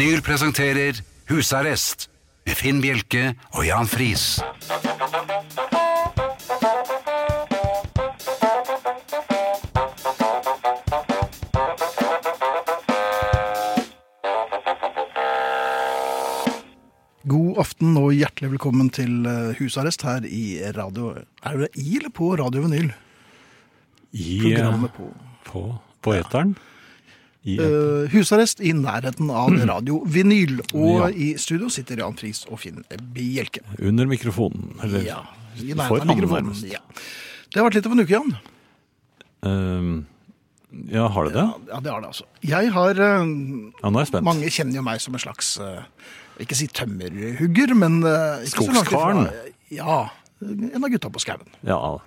Vinyl presenterer Husarrest med Finn Bjelke og Jan Friis. God aften og hjertelig velkommen til eh, husarrest her i radio... Er det i eller på Radio Vinyl? I, Programmet på. på, på eteren. I, Eh, husarrest i nærheten av Radio Vinyl. Og Ja. i studio sitter Jan Friis og Finn Bjelke. under mikrofonen. Eller Ja, i for mikrofonen. Ja. Det har vært litt av en uke, Jan. Uh, ja, har det det? Ja, det har det altså. Jeg har uh, Ja, nå er jeg spent. Mange kjenner jo meg som en slags Ikke si tømmerhugger, men uh, Skogskaren. Ja. En av gutta på skauen. Ja,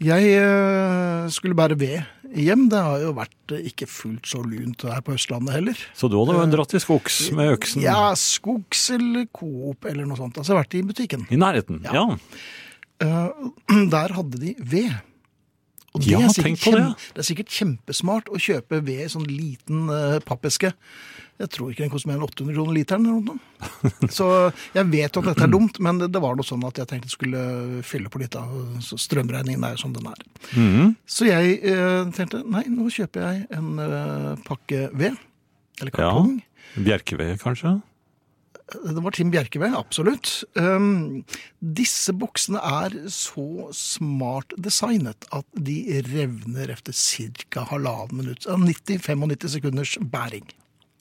Jeg skulle bære ved hjem. Det har jo vært eh, ikke fullt så lunt her på Østlandet heller. Så du hadde jo dratt til skogs med øksen Ja, Skogs eller Coop eller noe sånt. Altså vært i butikken. i nærheten? Ja. Ja. Eh, der hadde de ved. Og det, Ja, er sikkert tenk på det. det er sikkert kjempesmart å kjøpe ved i sånn liten eh, pappeske. Jeg tror ikke den koster mer enn 800 kroner literen. eller noe. Så jeg vet jo at dette er dumt, men det, det var noe sånn at jeg tenkte jeg skulle fylle på litt. av Strømregningen er jo som den er. Mhm. Så jeg eh, tenkte nei, nå kjøper jeg en eh, pakke ved. Eller Ja. kartong. Bjerkeved, kanskje? Det var Tim Bjerkeved, absolutt. Um, disse boksene er så smart designet at de revner etter ca. halvannen minutt. 90-95 sekunders bæring.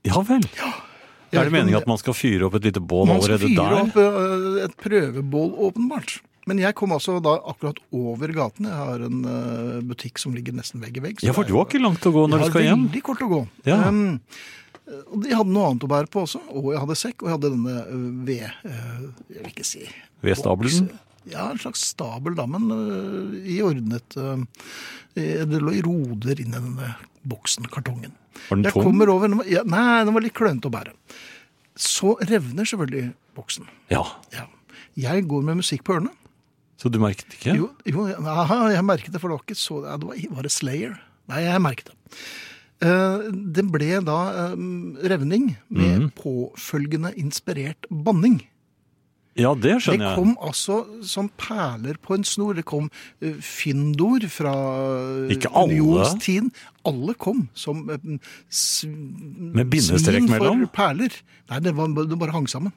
Ja vel. Ja. Er det meningen at man skal fyre opp et lite bål allerede der? Man skal fyre der? opp uh, et prøvebål, åpenbart. Men jeg kom altså da akkurat over gaten. Jeg har en uh, butikk som ligger nesten vegg i vegg. Ja, for du har ikke langt å gå når du skal hjem? Jeg har veldig kort å gå. Ja. Um, og de hadde noe annet å bære på også. Og jeg hadde sekk, og jeg hadde denne uh, ved... jeg vil ikke si... Vedstabelen? Ja, en slags stabel, da, men uh, i ordnet uh, Det lå i roder inni denne boksen, kartongen. Var den tom? kommer over den var- ja, Nei, den var litt klønete å bære. Så revner selvfølgelig boksen. Ja. Ja. Jeg går med musikk på ørene. Så du merket ikke? Jo, jo aha, jeg merket det, for det var ikke så ja, det var, var det Slayer? Nei, jeg merket det. Uh, det ble da um, revning med mm. påfølgende inspirert banning. Ja, det skjønner jeg. Det kom altså som perler på en snor. Det kom uh, fyndord fra uh, Ikke alle? unionstiden. Alle kom som uh, Med bindestrek svin mellom? for perler. Nei, det, var, det bare hang sammen.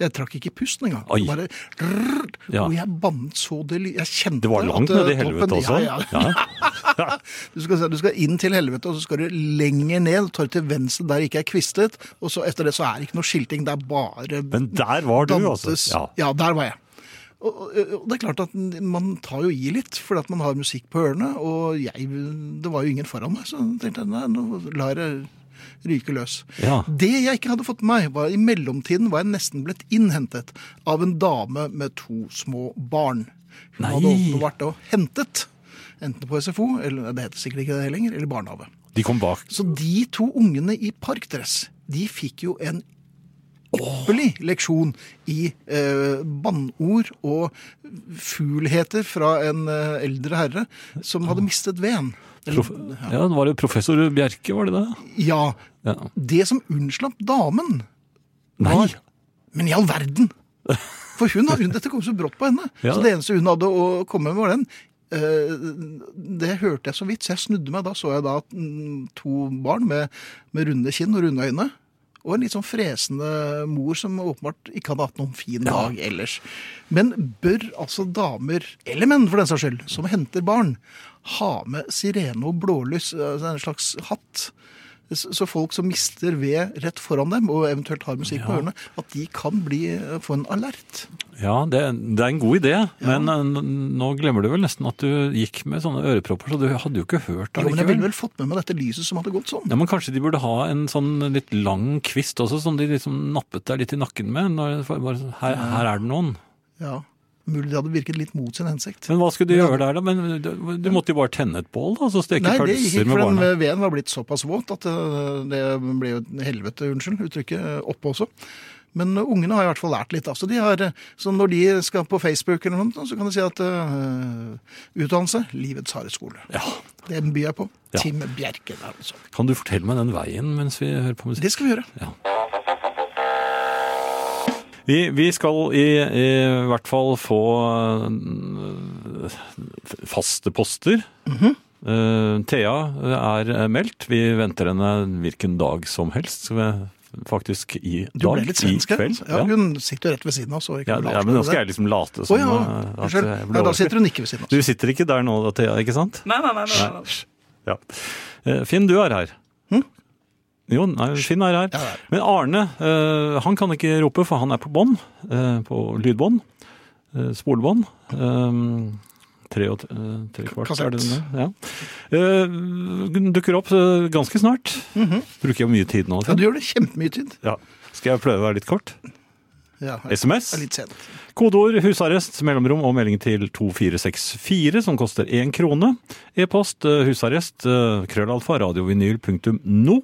Jeg trakk ikke pusten engang. Oi. Bare, rrr, Ja. Og jeg bannet så det Jeg kjente Det var langt uh, i helvete også. Ja, ja. Du, skal, du skal inn til helvete, og så skal du lenger ned. Tar til venstre der ikke er kvistet. Og så etter det så er det ikke noe skilting. Det er bare Men der var du, altså. Dantes. Ja. Ja, der var jeg. Og det er klart at man tar jo i litt, fordi at man har musikk på ørene. Og jeg, det var jo ingen foran meg, så tenkte jeg nei, nå lar jeg ryke løs. Ja. Det jeg ikke hadde fått med meg, var i mellomtiden var jeg nesten blitt innhentet av en dame med to små barn. Hun Nei. hadde åpenbart og hentet, enten på SFO, eller det heter sikkert ikke det lenger, eller barnehage. De kom bak. Så de to ungene i parkdress, de fikk jo en ypperlig leksjon i eh, bannord og fulheter fra en eh, eldre herre som hadde mistet veden. Prof ja, var det professor Bjerke, var det det? Ja, Ja. det som unnslapp damen Nei. var Men i all verden! For hun, hun, dette kom så brått på henne. Ja. Så det eneste hun hadde å komme med, var den. Eh, Det hørte jeg så vidt, så jeg snudde meg. Da så jeg da mm, to barn med, med runde kinn og runde øyne. Og en litt sånn fresende mor som åpenbart ikke hadde hatt noen fin Ja. dag ellers. Men bør altså damer, eller menn for den saks skyld, som henter barn, ha med sirene og blålys, altså en slags hatt? Så folk som mister ved rett foran dem, og eventuelt har musikk på Ja. ørene, at de kan bli, få en alert. Ja, det, det er en god idé, men eh, nå glemmer du vel nesten at du gikk med sånne ørepropper, så du hadde jo ikke hørt Jo, men jeg ville vel fått med meg dette lyset som hadde gått sånn. Ja, men kanskje de burde ha en sånn litt lang kvist også, som de liksom nappet deg litt i nakken med. Når, bare, sånn, her, her er det noen. Ja, Mulig det hadde virket litt mot sin hensikt. Men hva skulle de gjøre der da? Men du, du måtte jo bare tenne et bål da, så steke Nei, det gikk ikke, for den veden var blitt såpass våt at øh, det ble jo et helvete, unnskyld uttrykket, øh, oppe også. Men øh, ungene har i hvert fall lært litt. Altså, de har, så når de skal på Facebook, eller noe, så kan de si at uh, utdannelse livets harde skole. Ja. Det byr jeg på. Ja. Tim Bjerke der, altså. Kan du fortelle meg den veien mens vi hører på musikk? Det skal vi gjøre. Ja. Vi, vi skal i, i hvert fall få øh, faste poster. Mhm. Eh, Thea er meldt. Vi venter henne hvilken dag som helst. Faktisk i Du dag, ble litt i svensk her. Ja, hun sitter jo rett ved siden av oss. Ja, ja, men nå skal jeg liksom late som ja, uh, at unnskyld. Ja, da sitter hun ikke ved siden av oss. Du sitter ikke der nå, Thea, ikke sant? Nei, nei, nei. nei, nei. Ja. Eh, Finn, du er her. Hm? Jo, nei, Finn er her. Men Arne, eh, han kan ikke rope, for han er på bånd. eh, på lydbånd. Uh, spolebånd. Eh, tre og eh, tre kvart, er det Kassett. Ja. Eh, dukker opp eh, ganske snart. Bruker jeg mye tid nå? Mhm. Ja, du gjør det kjempemye tid. Ja. Skal jeg prøve å være litt kort? Ja, SMS? Kodeord husarrest, mellomrom og melding til 2464, som koster én krone. E-post eh, husarrest, eh, krøllalfa, radiovinyl.no.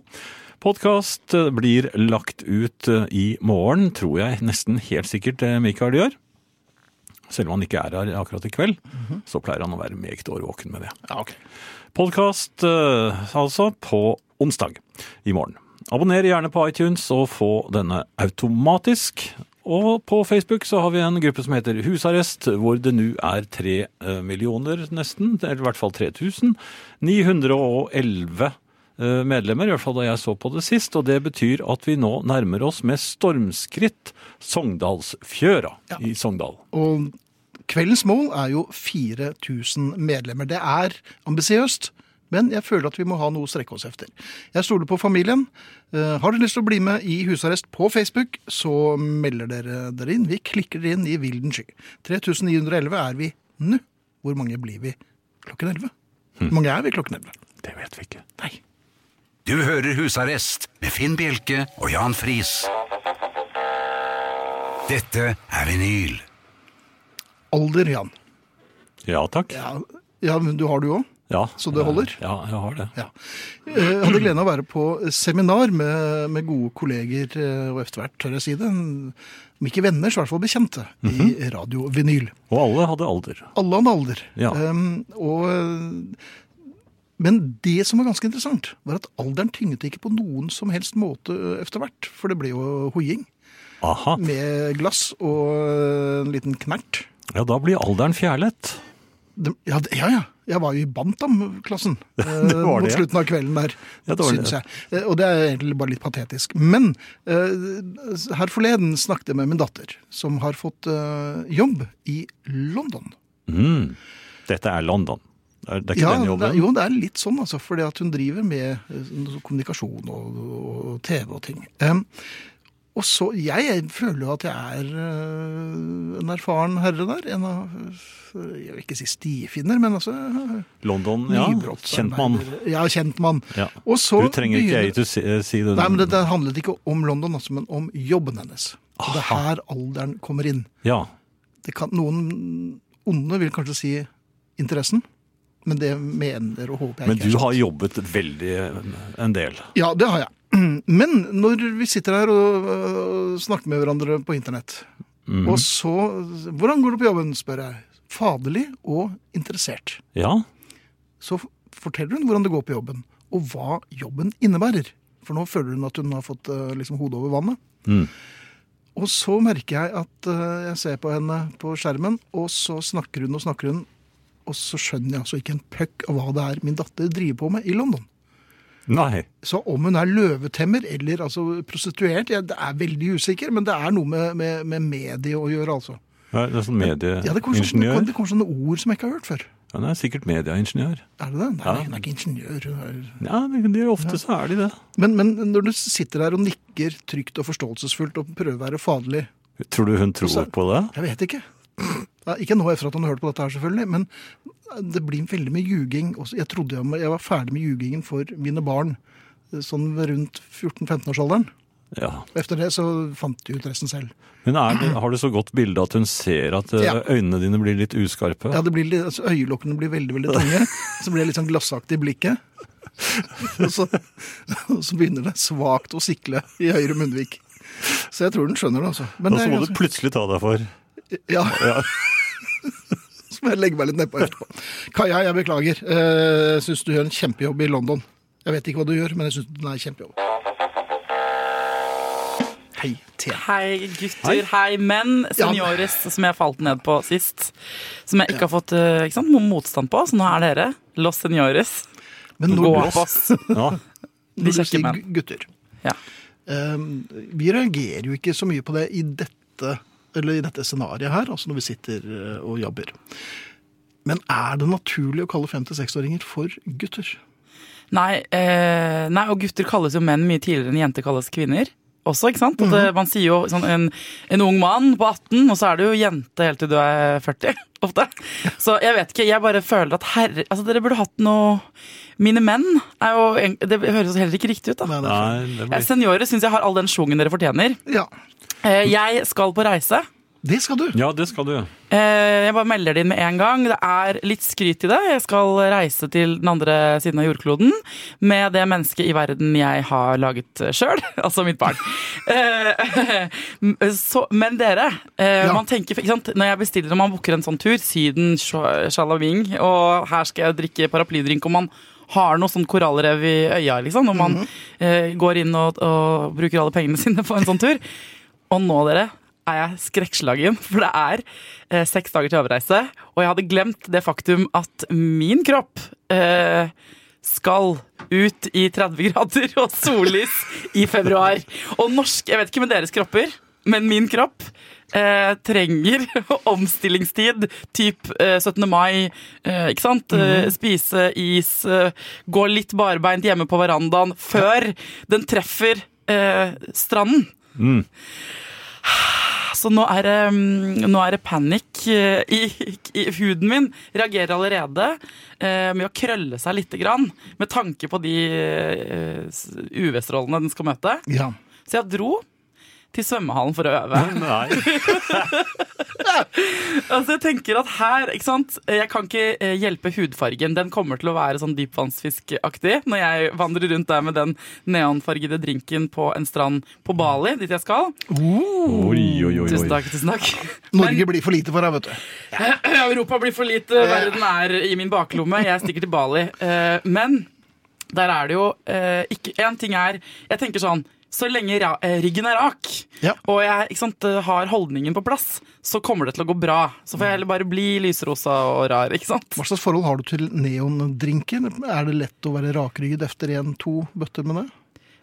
Podkast eh, blir lagt ut eh, i morgen, tror jeg nesten helt sikkert eh, Mikael gjør. Selv om han ikke er her akkurat i kveld, så pleier han å være meget årvåken med det. Ja, okay. Podkast altså på onsdag i morgen. Abonner gjerne på iTunes og få denne automatisk. Og på Facebook så har vi en gruppe som heter Husarrest, hvor det nå er tre millioner nesten, eller i hvert fall 3000. 911 eh, medlemmer, i hvert fall da jeg så på det sist. Og det betyr at vi nå nærmer oss med stormskritt Sogndalsfjøra Ja. i Sogndal. Og kveldens mål er jo 4000 medlemmer. Det er ambisiøst, men jeg føler at vi må ha noe å strekke oss etter. Jeg stoler på familien. Eh, Har dere lyst til å bli med i husarrest på Facebook, så melder dere dere inn. Vi klikker dere inn i vilden sky. 3911 er vi nå. Hvor mange blir vi klokken 11? Hvor mange er vi klokken 11? Det vet vi ikke. Nei. Du hører Husarrest med Finn Bjelke og Jan Friis. Dette er vinyl. Alder, Jan. Ja takk. Ja, ja men du har du òg? Ja. Så det holder? Ja, jeg har det. Ja. Jeg hadde gleden av å være på seminar med, med gode kolleger, eh, og etter hvert tør jeg si det, om ikke venner, så i hvert fall bekjente, i Radio Vinyl. Og alle hadde alder. Alle hadde alder. Ja. Um, og, eh, men det som var ganske interessant, var at alderen tynget ikke på noen som helst måte etter hvert, for det ble jo hoiing Aha. med glass og en liten knert. Ja, da blir alderen fjerlet. De, ja, ja, ja. Jeg var jo i Bantam-klassen eh, var mot det, ja. slutten av kvelden der, Ja, det synes jeg. Eh, Og det er egentlig bare litt patetisk. Men eh, her forleden snakket jeg med min datter, som har fått eh, jobb i London. Mm. Dette er London. Er, det ikke Ja, den jobben? Det, jo, det er litt sånn, altså. At hun driver med eh, sånn kommunikasjon og, og TV og ting. Um, og så, Jeg føler jo at jeg er uh, en erfaren herre der. En av Jeg vil ikke si stifinner, men altså London, ja. Kjent mann. Ja, kjent mann. Ja. Og så Du trenger ikke jeg til å si, eh, si det. Nei, men det, det handlet ikke om London, altså, men om jobben hennes. Og det er her alderen kommer inn. Ja. Det kan, noen onde vil kanskje si interessen, men det mener og håper jeg Men ikke du er har jobbet veldig eh, en del. Ja, det har jeg. Men når vi sitter her og snakker med hverandre på internett, mm. og så Hvordan går det på jobben, spør jeg. Faderlig og interessert. Ja. Så forteller hun hvordan det går på jobben, og hva jobben innebærer. For nå føler hun at hun har fått øh, liksom, hodet over vannet. Mm. Og så merker jeg at øh, jeg ser på henne på skjermen, og så snakker hun og snakker hun, og så skjønner jeg altså ikke en puck av hva det er min datter driver på med i London. Nei. Så om hun er løvetemmer eller altså prostituert, jeg er veldig usikker, men det er noe med, med, med medie å gjøre, altså. Ja, Det er sånn medieingeniør? Ja, det kommer sånne, det kommer sånne ord som jeg ikke har hørt før. Ja, det er sikkert medieingeniør. Er det det? Nei, Ja. hun er ikke ingeniør. Er... Ja, det, det, ofte så er de det. Men, men når du sitter der og nikker trygt og forståelsesfullt og prøver å være faderlig Tror du hun tror så- på det? Jeg vet ikke. Ikke nå etter at han har hørt på dette her, selvfølgelig, men det blir veldig mye ljuging. Jeg trodde jeg var ferdig med ljugingen for mine barn sånn rundt 14-15-årsalderen. Ja. Efter det så fant de ut resten selv. Men er det, har du så godt bilde at hun ser at eh, Ja. øynene dine blir litt uskarpe? Ja, det blir litt, altså, Øyelokkene blir veldig veldig tunge. Så blir det litt sånn glassaktig i blikket. Og så, og så begynner det svakt å sikle i høyre munnvik. Så jeg tror den skjønner det, altså. Men Og så må du plutselig ta deg for. ja, Ja. så må jeg legge meg litt nedpå etterpå. Kaja, jeg beklager. Jeg syns du gjør en kjempejobb i London. Jeg vet ikke hva du gjør, men jeg syns den er kjempejobb. Hei T. Hei, gutter. Hei, menn. Seniores, som jeg falt ned på sist. Som jeg ikke har fått eh, ikke sant, motstand på, så nå er dere Los Senioris. Men Gå når, på oss. Ja. De kjekke menn. gutter Ja. Um, Vi reagerer jo ikke så mye på det i dette eller i dette scenarioet her, altså når vi sitter eh, og jobber. Men er det naturlig å kalle 5-6-åringer for gutter? Nei, eh, nei, og gutter kalles jo menn mye tidligere enn jenter kalles kvinner. Også, ikke sant? At, eh, Man sier jo sånn en, en ung mann på 18, og så er du jo jente helt til du er 40. Ofte. Så jeg vet ikke, jeg bare føler at herre Altså, dere burde hatt noe Mine menn er jo Det høres heller ikke riktig ut, da. Nei, det er blir seniorer syns jeg har all den schwungen dere fortjener. Ja, Jeg skal på reise. det skal du. Ja, det skal du. Eh, Jeg bare melder det inn med en gang. Det er litt skryt i det. Jeg skal reise til den andre siden av jordkloden med det mennesket i verden jeg har laget sjøl, altså mitt barn. Eh, så, men dere, eh, Ja. man tenker, ikke sant? når jeg bestiller og man booker en sånn tur, Syden, Sha- Shalawing, og her skal jeg drikke paraplydrink, og man har noe sånn korallrev i øya, liksom, når man eh, går inn og, og bruker alle pengene sine på en sånn tur. Og nå, dere, er jeg skrekkslagen, for det er eh, seks dager til avreise, og jeg hadde glemt det faktum at min kropp eh, skal ut i 30 grader og sollys i februar. Og norsk Jeg vet ikke med deres kropper, men min kropp eh, trenger omstillingstid. Typ eh, 17. mai, eh, ikke sant? Mm. spise is, eh, gå litt barbeint hjemme på verandaen før den treffer eh, stranden. Så nå er det, mm, nå er det panikk eh, i, i huden min. Reagerer allerede eh, med å krølle seg lite grann. Med tanke på de eh, UV-strålene den skal møte. Ja. Så jeg dro til svømmehallen for å øve. Nei. Altså jeg tenker at her, ikke sant Jeg kan ikke eh, hjelpe hudfargen. Den kommer til å være sånn dypvannsfiskaktig når jeg vandrer rundt der med den neonfargede drinken på en strand på Bali, dit jeg skal. Oi, oi, oi. Tusen takk, tusen takk. Norge blir for lite for deg, vet du. Europa blir for lite, verden er i min baklomme. Jeg stikker til Bali. Eh, Men der er det jo eh, ikke En ting er Jeg tenker sånn så lenge eh, ryggen er rak, Ja. og jeg sant, eh, har holdningen på plass, så kommer det til å gå bra. Så får jeg heller bare bli lysrosa og rar. ikke sant? Hva slags forhold har du til neondrinker? Er det lett å være rakrygget efter en, to bøtter med det?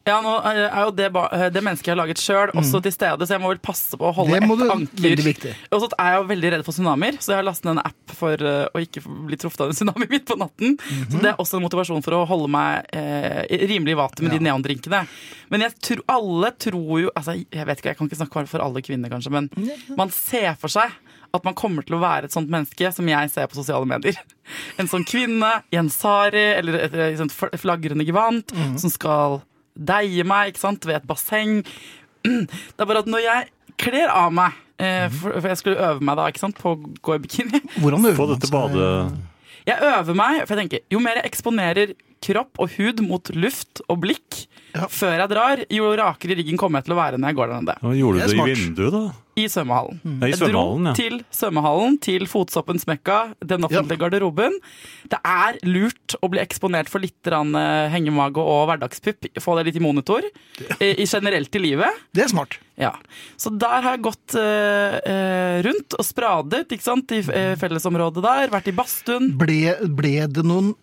Ja, nå eh, er jo det, eh, det mennesket jeg har laget sjøl, også til stede, så jeg må vel passe på å holde Mm. Det må ett du- anker. Og så er jeg jo veldig redd for tsunamier, så jeg har lastet ned en app for eh, å ikke bli truffet av en tsunami midt på natten. Mhm. Så det er også en motivasjon for å holde meg eh, rimelig i vater med de neondrinkene. Men jeg tror, alle tror jo altså, Jeg vet ikke, jeg kan ikke snakke for alle kvinner, kanskje, men man ser for seg at man kommer til å være et sånt menneske som jeg ser på sosiale medier. En sånn kvinne i en sari eller et, et, sånt et flagrende gevant Mhm. som skal deie meg ikke sant, ved et basseng. Det er bare at når jeg kler av meg eh, for, for jeg skulle øve meg da, ikke sant, på å gå i bikini. Hvordan øver På man dette seg? badet Jeg øver meg, for jeg tenker, jo mer jeg eksponerer kropp og hud mot luft og blikk Ja. før jeg drar, jo rakere ryggen kommer jeg til å være når jeg går der nede. Hva gjorde du det i vinduet, da? I svømmehallen. Ja, I Jeg dro svømmehallen, ja. til svømmehallen, til Fotsoppens Mekka, den offentlige garderoben. Det er lurt å bli eksponert for litt eh, hengemage og hverdagspupp. Få det litt i monitor. I, i generelt i livet. Det er smart. Ja. Så der har jeg gått eh, eh, rundt og spradet ikke sant, i eh, fellesområdet der. Vært i badstuen. Ble, ble det noen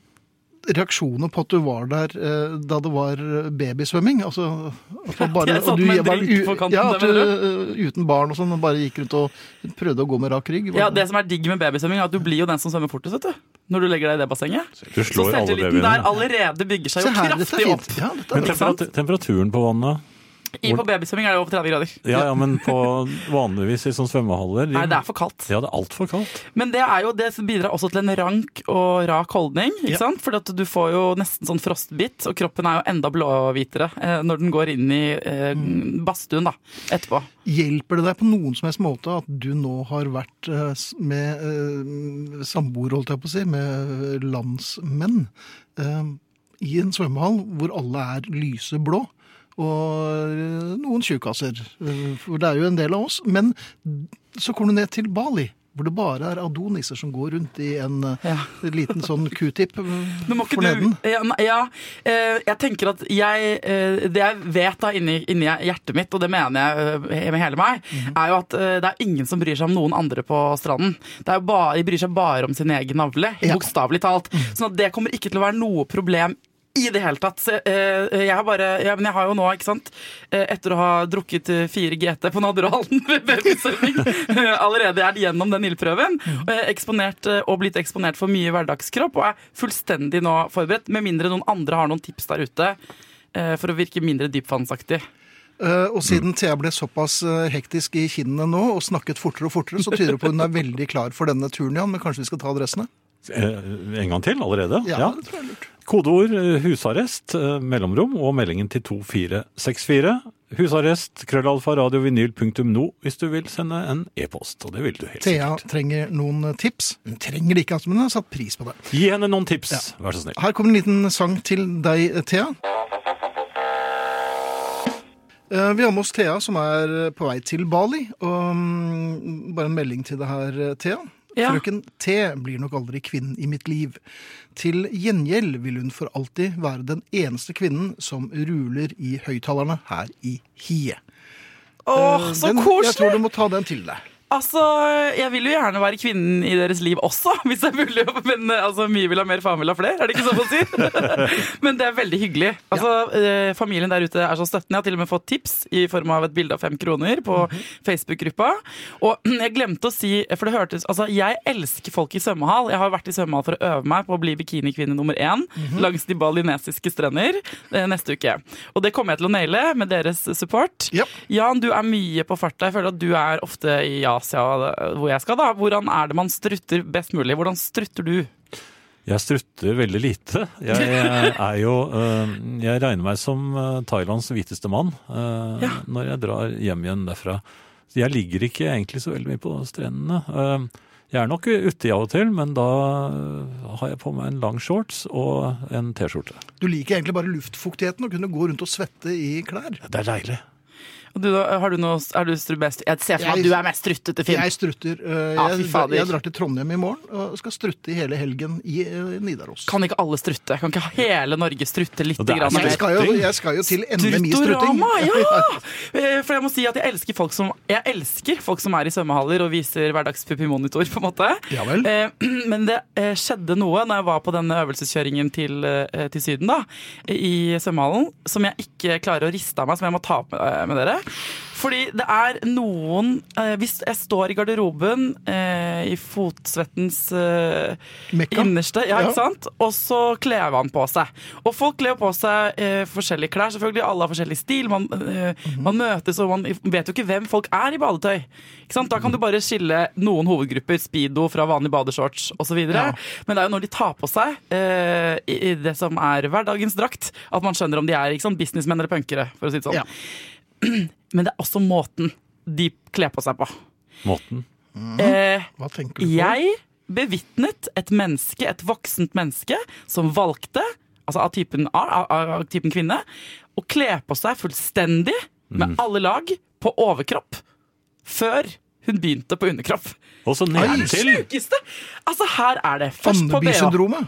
reaksjoner på at du var der eh, da det var babysvømming? Altså, at man bare, Jeg satt og du med en var drink u- på kanten ja, der, at du, eh, uten barn og sånn, bare gikk rundt og prøvde å gå med rak rygg. Ja, Det som er digg med babysvømming, er at du blir jo den som svømmer fortest. vet du Når du legger deg i det bassenget. Du Så slår alle selvtilliten der allerede bygger seg jo her, kraftig opp. Ja, Men er temperat temperaturen på vannet? I, på babysvømming er det over 30 grader. Ja, ja, men på vanligvis i sånne svømmehaller de- Nei, det er for kaldt. Ja, det er altfor kaldt. Men det er jo det som bidrar også til en rank og rak holdning. ikke Ja. sant? For at du får jo nesten sånn frostbitt, og kroppen er jo enda blåhvitere eh, når den går inn i eh, badstuen da, etterpå. Hjelper det deg på noen som helst måte at du nå har vært eh, med eh, samboer, holdt jeg på å si, med landsmenn eh, i en svømmehall hvor alle er lyseblå? Og eh, noen tjukkaser, eh, for det er jo en del av oss. Men så kommer du ned til Bali, hvor det bare er adoniser som går rundt i en eh, Ja. liten sånn q-tip eh, Men må ikke for neden. du Ja, ja eh, jeg tenker at jeg eh, Det jeg vet da inni, inni hjertet mitt, og det mener jeg eh, med hele meg, Mhm. er jo at eh, det er ingen som bryr seg om noen andre på stranden. Er bare, de bryr seg bare om sin egen navle, Ja. bokstavelig talt. Sånn at det kommer ikke til å være noe problem i det hele tatt. Så, eh, jeg har bare ja, Men jeg har jo nå, ikke sant, eh, etter å ha drukket eh, fire GT på Naderalen ved babysending, eh, allerede er gjennom den ildprøven, og er eksponert, og blitt eksponert for mye hverdagskropp, og er fullstendig nå forberedt, med mindre noen andre har noen tips der ute. eh, For å virke mindre dypvannsaktig. Uh, Og siden Thea ble såpass hektisk i kinnene nå og snakket fortere og fortere, så tyder det på at hun er veldig klar for denne turen, Jan. Men kanskje vi skal ta adressene? En gang til allerede? Ja, Ja, det tror jeg er lurt. Kodeord eh, husarrest, eh, mellomrom og meldingen til 2464. Husarrest, krøllalfa, radiovinyl.no hvis du vil sende en e-post. Og det vil du helt Thea sikkert. trenger noen tips. Hun trenger det ikke, altså, men hun har satt pris på det. Gi henne noen tips, vær så snill. Her kommer en liten sang til deg, Thea. Eh, Vi har med oss Thea, som er på vei til Bali. Og mm, bare en melding til deg her, Thea. Ja. Frøken T blir nok aldri kvinnen i mitt liv. Til gjengjeld vil hun for alltid være den eneste kvinnen som ruler i høyttalerne her i Hie. Åh, så Den- Jeg tror du må ta den til deg. Altså, Jeg vil jo gjerne være kvinnen i deres liv også, hvis det er mulig. Men eh, altså, mye vil ha mer, faen vil ha flere. Er det ikke sånn å si? Men det er veldig hyggelig. Altså, ja. Familien der ute er så støttende. Jeg har til og med fått tips i form av et bilde av fem kroner på Facebook-gruppa. Og jeg glemte å si, for det hørtes Altså, jeg elsker folk i svømmehall. Jeg har vært i svømmehall for å øve meg på å bli bikinikvinne nummer én langs de balinesiske strender eh, neste uke. Og det kommer jeg til å naile med deres support. Yep. Jan, du er mye på farta. Jeg føler at du er ofte i Asia, hvor jeg skal. da. Hvordan er det man strutter best mulig? Hvordan strutter du? Jeg strutter veldig lite. Jeg er jo øh, Jeg regner meg som øh, Thailands hviteste mann Ja. når jeg drar hjem igjen derfra. Så Jeg ligger ikke egentlig så veldig mye på strendene. Jeg er nok uti av og til, men da har jeg på meg en lang shorts og en T-skjorte. Du liker egentlig bare luftfuktigheten og kunne gå rundt og svette i klær. Det er deilig. Og du, da, har du noe, er du mest, jeg ser for meg at du er mest struttete, Finn. Jeg strutter. eh, Ja, jeg, jeg drar til Trondheim i morgen og skal strutte i hele helgen i eh, Nidaros. Kan ikke alle strutte? Kan ikke hele Norge strutte litt? Det er grann jeg, skal jo, jeg skal jo til NMI-strutting. Ja! Eh, For jeg må si at jeg elsker folk som Jeg elsker folk som er i svømmehaller og viser hverdagspupimonitor, på en måte. Ja vel. Eh, Men det eh, skjedde noe når jeg var på denne øvelseskjøringen til, til Syden, da, i svømmehallen, som jeg ikke klarer å riste av meg, som jeg må ta opp med, med dere. Fordi det er noen eh, Hvis jeg står i garderoben eh, i fotsvettens eh, innerste, ja, Ja. sant? Og så kler han på seg. Og folk kler på seg eh, forskjellige klær. Selvfølgelig, Alle har forskjellig stil. Man, eh, -hmm. man møtes, og man vet jo ikke hvem folk er i badetøy. Ikke sant? Da kan du bare skille noen hovedgrupper, speedo fra vanlig badeshorts osv. Ja. Men det er jo når de tar på seg eh, i, i det som er hverdagens drakt, at man skjønner om de er businessmenn eller punkere. for å si det sånn. Ja. Men det er også måten de kler på seg på. Måten. Eh, Hva tenker du på? jeg bevitnet et menneske, et voksent menneske, som valgte, altså av typen A, av, av typen kvinne, å kle på seg fullstendig, med alle lag, på overkropp, før hun begynte på underkropp. Og så. Sjukeste! Altså, her er det først på BH.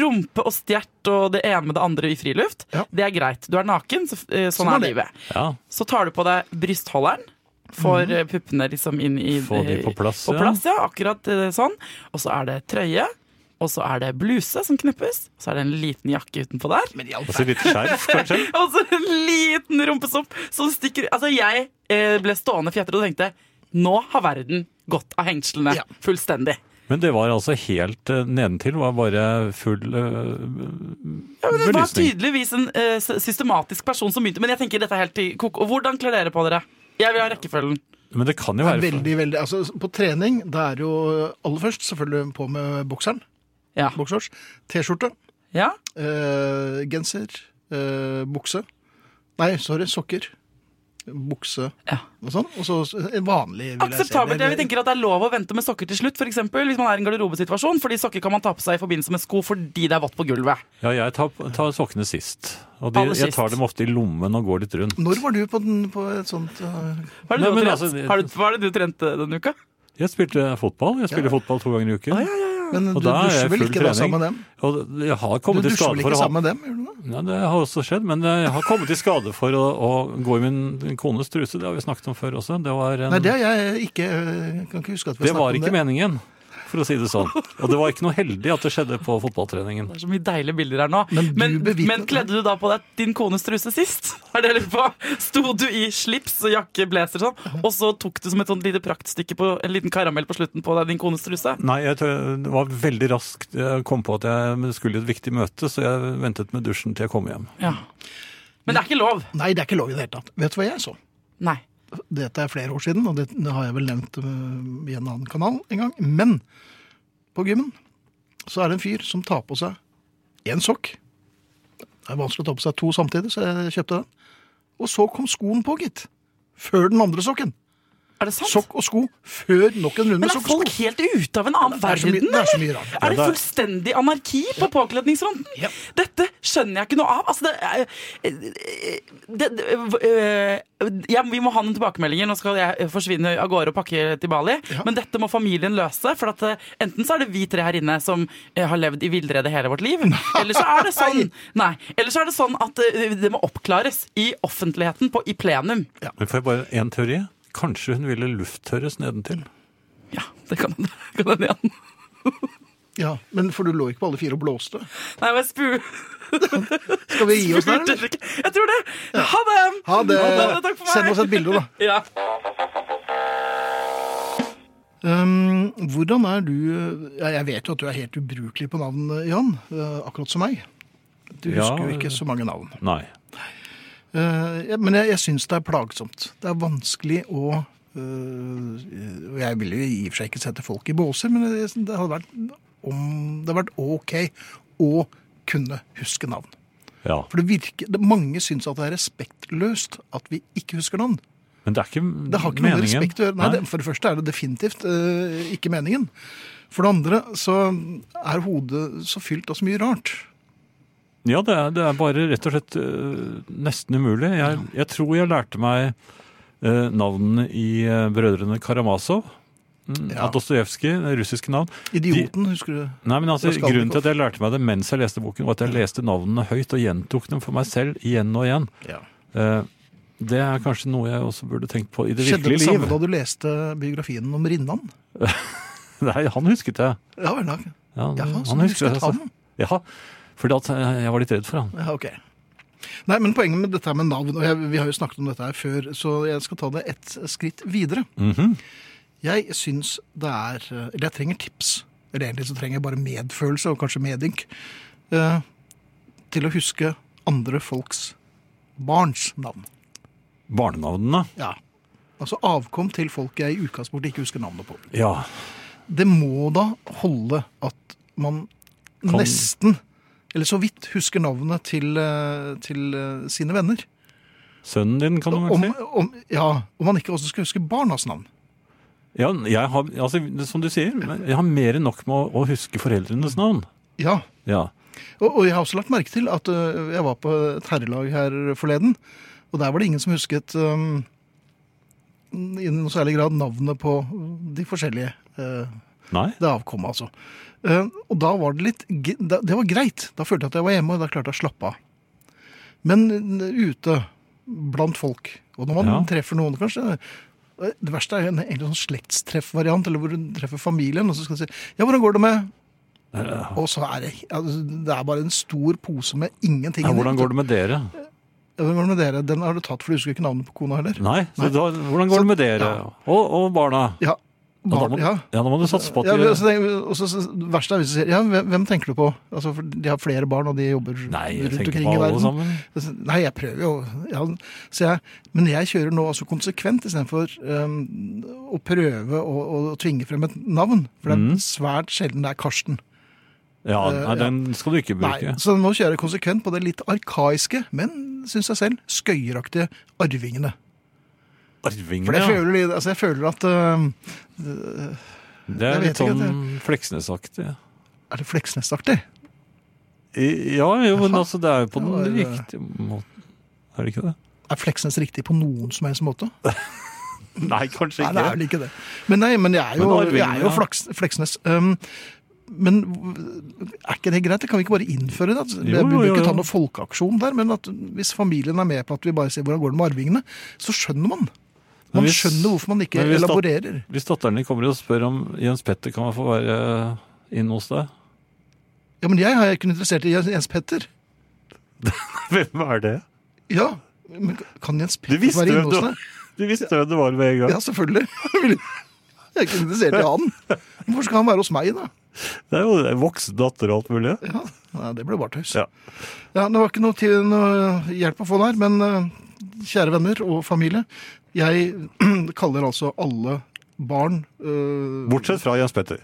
Rumpe og stjert og det ene med det andre i friluft. Ja. Det er greit. Du er naken, så, eh, sånn, Sånn er det. livet. Ja. Så tar du på deg brystholderen. Får mm. puppene liksom inn i Få de på plass, På plass, ja. Akkurat eh, sånn. Og så er det trøye. Og så er det bluse som knippes. Og så er det en liten jakke utenpå der. Og så litt skjerf, kanskje. Og så en liten rumpesopp som stikker Altså, jeg ble stående fjetret og tenkte nå har verden gått av hengslene Ja. fullstendig. Men det var altså helt uh, nedentil, var bare full uh, Ja, men det var tydeligvis en uh, systematisk person som begynte. Men jeg tenker dette er helt i kok. Hvordan kler dere på dere? Jeg vil ha rekkefølgen. Men det kan jo være veldig, veldig, altså På trening da er jo aller først selvfølgelig på med bokseren. Ja. Boksers. T-skjorte. ja. eh, genser. eh, bukse. Nei, sorry, sokker. Bukse Ja. og sånn. Og så vanlig, vil jeg si. Akseptabelt. Jeg tenker at det er lov å vente med sokker til slutt, for eksempel, hvis man er i en garderobesituasjon. Fordi sokker kan man ta på seg i forbindelse med sko fordi det er vått på gulvet. Ja, jeg tar, tar sokkene sist. Og de, jeg tar dem ofte i lommen og går litt rundt. Når var du på, den, på et sånt uh... Hva er det Nei, du har altså, trent? det- er det du trente denne uka? Jeg spilte fotball. Jeg spiller fotball to ganger i uken. Men Og du da er jeg dusjer vel ikke da sammen med dem? Og jeg har Du kommet du dusjer vel ikke ha sammen med dem? Gjør du det? Ja, det har også skjedd, men jeg har kommet i skade for å, å gå i min kones truse. Det har vi snakket om før også. Det var, en, Nei, det har jeg ikke jeg Kan ikke huske at vi det har var snakket ikke om det. meningen, for å si det sånn. Og det var ikke noe heldig at det skjedde på fotballtreningen. Det er så mye deilige bilder her nå. Men du Men, men kledde du da på deg din kones truse sist? Er det jeg lurer på? Sto du i slips og jakke, blazer sånn, og så tok du som et sånt lite praktstykke på en liten karamell på slutten på deg din kones truse? Nei, jeg tror, det var veldig raskt. Jeg kom på at jeg skulle i et viktig møte, så jeg ventet med dusjen til jeg kom hjem. Ja. Men det er ikke lov. Nei, det er ikke lov i det hele tatt. Vet du hva jeg så? Nei. Dette er flere år siden, og det, har jeg vel nevnt øh, i en annen kanal en gang. Men på gymmen så er det en fyr som tar på seg én sokk. Det er vanskelig å ta på seg to samtidig, så jeg kjøpte den. Og så kom skoen på, gitt. Før den andre sokken. Er det sant? Sokk og sko før nok en runde Men er sokk og folk helt ute av en annen Det er mye- verden, det er så mye rart. Er det Ja, er- fullstendig anarki på påkledningsfronten? Ja. Dette skjønner jeg ikke noe av. Altså, det er, det, det, øh, ja, vi må ha noen tilbakemeldinger. Nå skal jeg forsvinne av gårde og pakke til Bali. Ja. Men dette må familien løse. For at, enten så er det vi tre her inne som har levd i villrede hele vårt liv. Eller så er det sånn Nei, eller så er det sånn at det må oppklares i offentligheten, på, i plenum. Men får jeg bare én teori? Kanskje hun ville lufttørres nedentil? Ja, det kan hende. Kan hende, Jan. Ja, men for du lå ikke på alle fire og blåste. Nei, men spu... Skal vi gi oss der, eller? Jeg tror det. Ha det! Ha det. Takk for meg. Send oss et bilde, da. Ja. Um, hvordan er du ja, Jeg vet jo at du er helt ubrukelig på navn, Jan. uh, akkurat som meg. Du Ja. husker jo ikke så mange navn. Nei. Uh, men jeg, jeg syns det er plagsomt. Det er vanskelig å og Jeg vil jo i og for seg ikke sette folk i båser, men det, det hadde vært om det hadde vært OK å kunne huske navn. Ja. For det virker, det, Mange syns at det er respektløst at vi ikke husker navn. Men det er ikke meningen? Det har ikke noe med respekt å gjøre. Nei, det, For det første er det definitivt uh, ikke meningen. For det andre så er hodet så fylt av så mye rart. Ja, det er, det er bare rett og slett øh, nesten umulig. Jeg, jeg tror jeg lærte meg øh, navnene i øh, brødrene Karamazov. Mm, Ja. Dostojevskij, russiske navn. Idioten, husker du? Nei, men altså, Grunnen til at jeg lærte meg det mens jeg leste boken, var at jeg leste navnene høyt og gjentok dem for meg selv igjen og igjen. Ja. Det er kanskje noe jeg også burde tenkt på i det Skjedde det virkelige samme liv. da du leste biografien om Rinnan? Nei, han husket det. Ja vel. Ja, han, så du husket altså. han? Ja, fordi at eh, jeg var litt redd for han. Ja, ok. Nei, men poenget med dette her med navn, og jeg, vi har jo snakket om dette her før, så jeg skal ta det ett skritt videre. Mhm. Jeg syns det er Eller jeg trenger tips. Eller egentlig så trenger jeg bare medfølelse og kanskje medynk. eh, til å huske andre folks barns navn. Barnenavnene. Ja. Altså avkom til folk jeg i utgangspunktet ikke husker navnet på. Ja. Det må da holde at man Kan- nesten, eller så vidt, husker navnet til, eh, til eh, sine venner. Sønnen din, kan du vel Om, si. om, ja, om han ikke også skal huske barnas navn. Ja, jeg har, altså, som du sier, jeg har mer enn nok med å, å huske foreldrenes navn. Ja, Ja. Og, og jeg har også lagt merke til at uh, jeg var på et herrelag her forleden, og der var det ingen som husket um, i noe særlig grad navnet på de forskjellige Uh, Nei? det avkommet, altså. Eh, og da var det litt Det var greit. Da følte jeg at jeg var hjemme, og da klarte jeg å slappe av. Men øh, ute blant folk, og når man Ja. treffer noen, kanskje øh, Det verste er jo en sånn slektstreffvariant, eller hvor du treffer familien, og så skal du si Ja, hvordan går det med Eh, og så er det, altså, det er bare en stor pose med ingenting. Ja, hvordan går det med dere? Ja, hvordan går det med dere? Den har du tatt, for du husker ikke navnet på kona heller. Nei, så da, hvordan går Så- det med dere? ja. Og, og barna? Ja, Ja, da må, ja. ja, da må du satse på at Ja, de men så tenker- og så så- det verste er hvis du sier Ja, hvem, hvem tenker du på? Altså, for De har flere barn, og de jobber Nei, rundt omkring i verden. sammen. Nei, jeg prøver jo. Ja, så jeg, men jeg kjører nå altså konsekvent istedenfor um, å prøve å, å tvinge frem et navn. For det er Mhm. svært sjelden det er Karsten. Ja, Eh, nei, den skal du ikke bruke. Nei, så nå kjører jeg konsekvent på det litt arkaiske, men syns jeg selv, skøyeraktige arvingene. For Arvingene, jeg ja. føler, litt- altså jeg føler at um, Det jeg er vet litt ikke sånn Fleksnes-aktig. Er det Fleksnes-aktig? I- Ja, jo, men Jaha. altså, det er jo på Det den var, eh, riktige måten. Er det ikke det? Er Fleksnes riktig på noen som helst måte? Nei, kanskje Nei, det er vel ikke det. Men nei, men jeg er jo, Men arvingene, jeg er jo ja. flaks, Fleksnes. Um, men er ikke det greit? Kan vi ikke bare innføre det? Jo, Jeg burde jo, ikke jo. ta noen folkeaksjon der, men at hvis familien er med på at vi bare ser hvordan går det med arvingene, så skjønner man. Man hvis- skjønner hvorfor man ikke hvis elaborerer. Hvis datteren din kommer og spør om Jens Petter kan få være inne hos deg Ja, men jeg er ikke interessert i Jens Petter. Hvem er det? Ja, men kan Jens Petter være inne hos deg? du visste hvem det var med en gang. Ja, selvfølgelig. Jeg er ikke interessert i han. Hvorfor skal han være hos meg, da? Det er jo en voksen datter og alt mulig. Ja, Nei, det ble bare tøys. Ja. Ja, Det var ikke noe, til, noe hjelp å få der, men eh, kjære venner og familie, jeg kaller altså alle barn eh, Bortsett fra Jens Petter.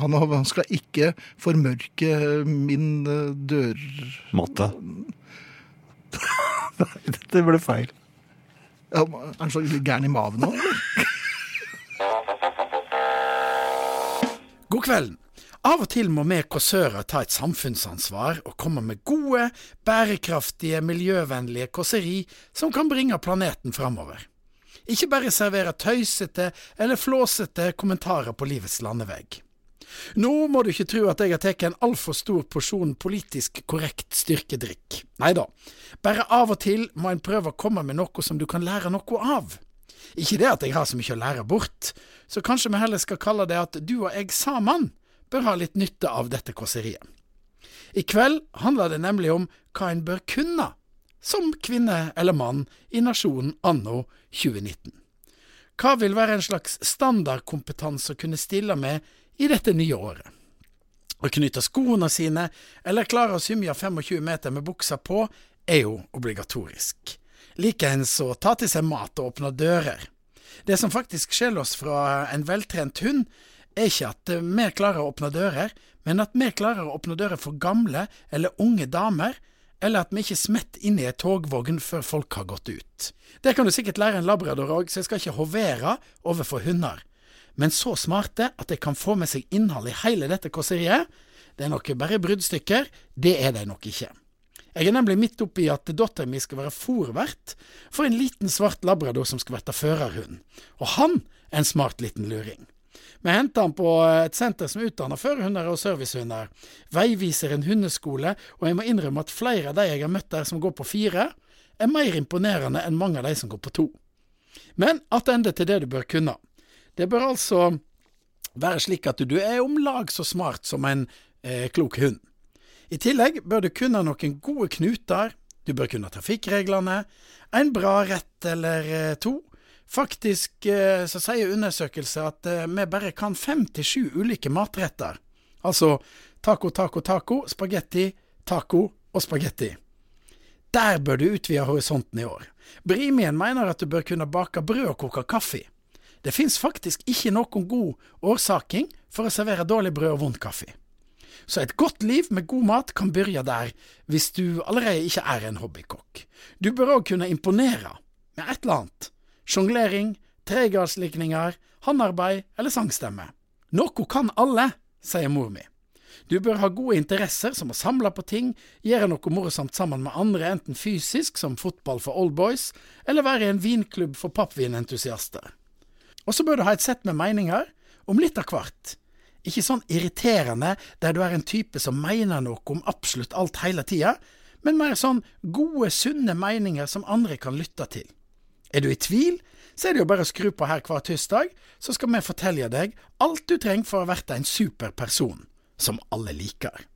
han, han skal ikke formørke min eh, dør... Matte. Nei, dette ble feil. Ja, er han så gæren i maven nå? eller? God kvelden. Av og til må vi kåsører ta et samfunnsansvar og komme med gode, bærekraftige, miljøvennlige kåseri som kan bringe planeten framover. Ikke bare servere tøysete eller flåsete kommentarer på livets landevegg. Nå må du ikke tro at jeg har tatt en altfor stor porsjon politisk korrekt styrkedrikk. Nei da, bare av og til må en prøve å komme med noe som du kan lære noe av. Ikke det at jeg har så mye å lære bort, så kanskje vi heller skal kalle det at du og jeg sammen bør ha litt nytte av dette kåseriet. I kveld handler det nemlig om hva en bør kunne, som kvinne eller mann i nasjonen anno 2019. Hva vil være en slags standardkompetanse å kunne stille med i dette nye året? Å knytte skoene sine eller klare å symje 25 meter med buksa på er jo obligatorisk. Likeens å ta til seg mat og åpne dører. Det som faktisk skiller oss fra en veltrent hund, er ikke at vi klarer å åpne dører, men at vi klarer å åpne dører for gamle eller unge damer, eller at vi ikke smetter inn i ei togvogn før folk har gått ut. Det kan du sikkert lære en labrador òg, så jeg skal ikke hovere overfor hunder. Men så smarte at de kan få med seg innhold i hele dette kåseriet, det er nok bare bruddstykker, det er de nok ikke. Jeg er nemlig midt oppi at datteren min skal være fòrvert for en liten svart labrador som skal bli førerhund, og han er en smart liten luring. Vi henter han på et senter som utdanner førerhunder og servicehunder, veiviser en hundeskole, og jeg må innrømme at flere av de jeg har møtt der som går på fire, er mer imponerende enn mange av de som går på to. Men attende til det du bør kunne. Det bør altså være slik at du er om lag så smart som en eh, klok hund. I tillegg bør du kunne noen gode knuter, du bør kunne trafikkreglene, en bra rett eller eh, to. Faktisk eh, så sier undersøkelser at eh, vi bare kan fem til sju ulike matretter. Altså taco, taco, taco, spagetti, taco og spagetti. Der bør du utvide horisonten i år. Brimien mener at du bør kunne bake brød og koke kaffe. Det fins faktisk ikke noen god årsaking for å servere dårlig brød og vond kaffe. Så et godt liv med god mat kan begynne der, hvis du allerede ikke er en hobbykokk. Du bør òg kunne imponere med et eller annet. Sjonglering, tregardslikninger, håndarbeid eller sangstemme. Noe kan alle, sier mor mi. Du bør ha gode interesser som å samle på ting, gjøre noe morsomt sammen med andre, enten fysisk, som fotball for oldboys, eller være i en vinklubb for pappvinentusiaster. Og så bør du ha et sett med meninger om litt av hvert. Ikke sånn irriterende der du er en type som mener noe om absolutt alt hele tida, men mer sånn gode, sunne meninger som andre kan lytte til. Er du i tvil, så er det jo bare å skru på her hver tirsdag, så skal vi fortelle deg alt du trenger for å bli en superperson som alle liker.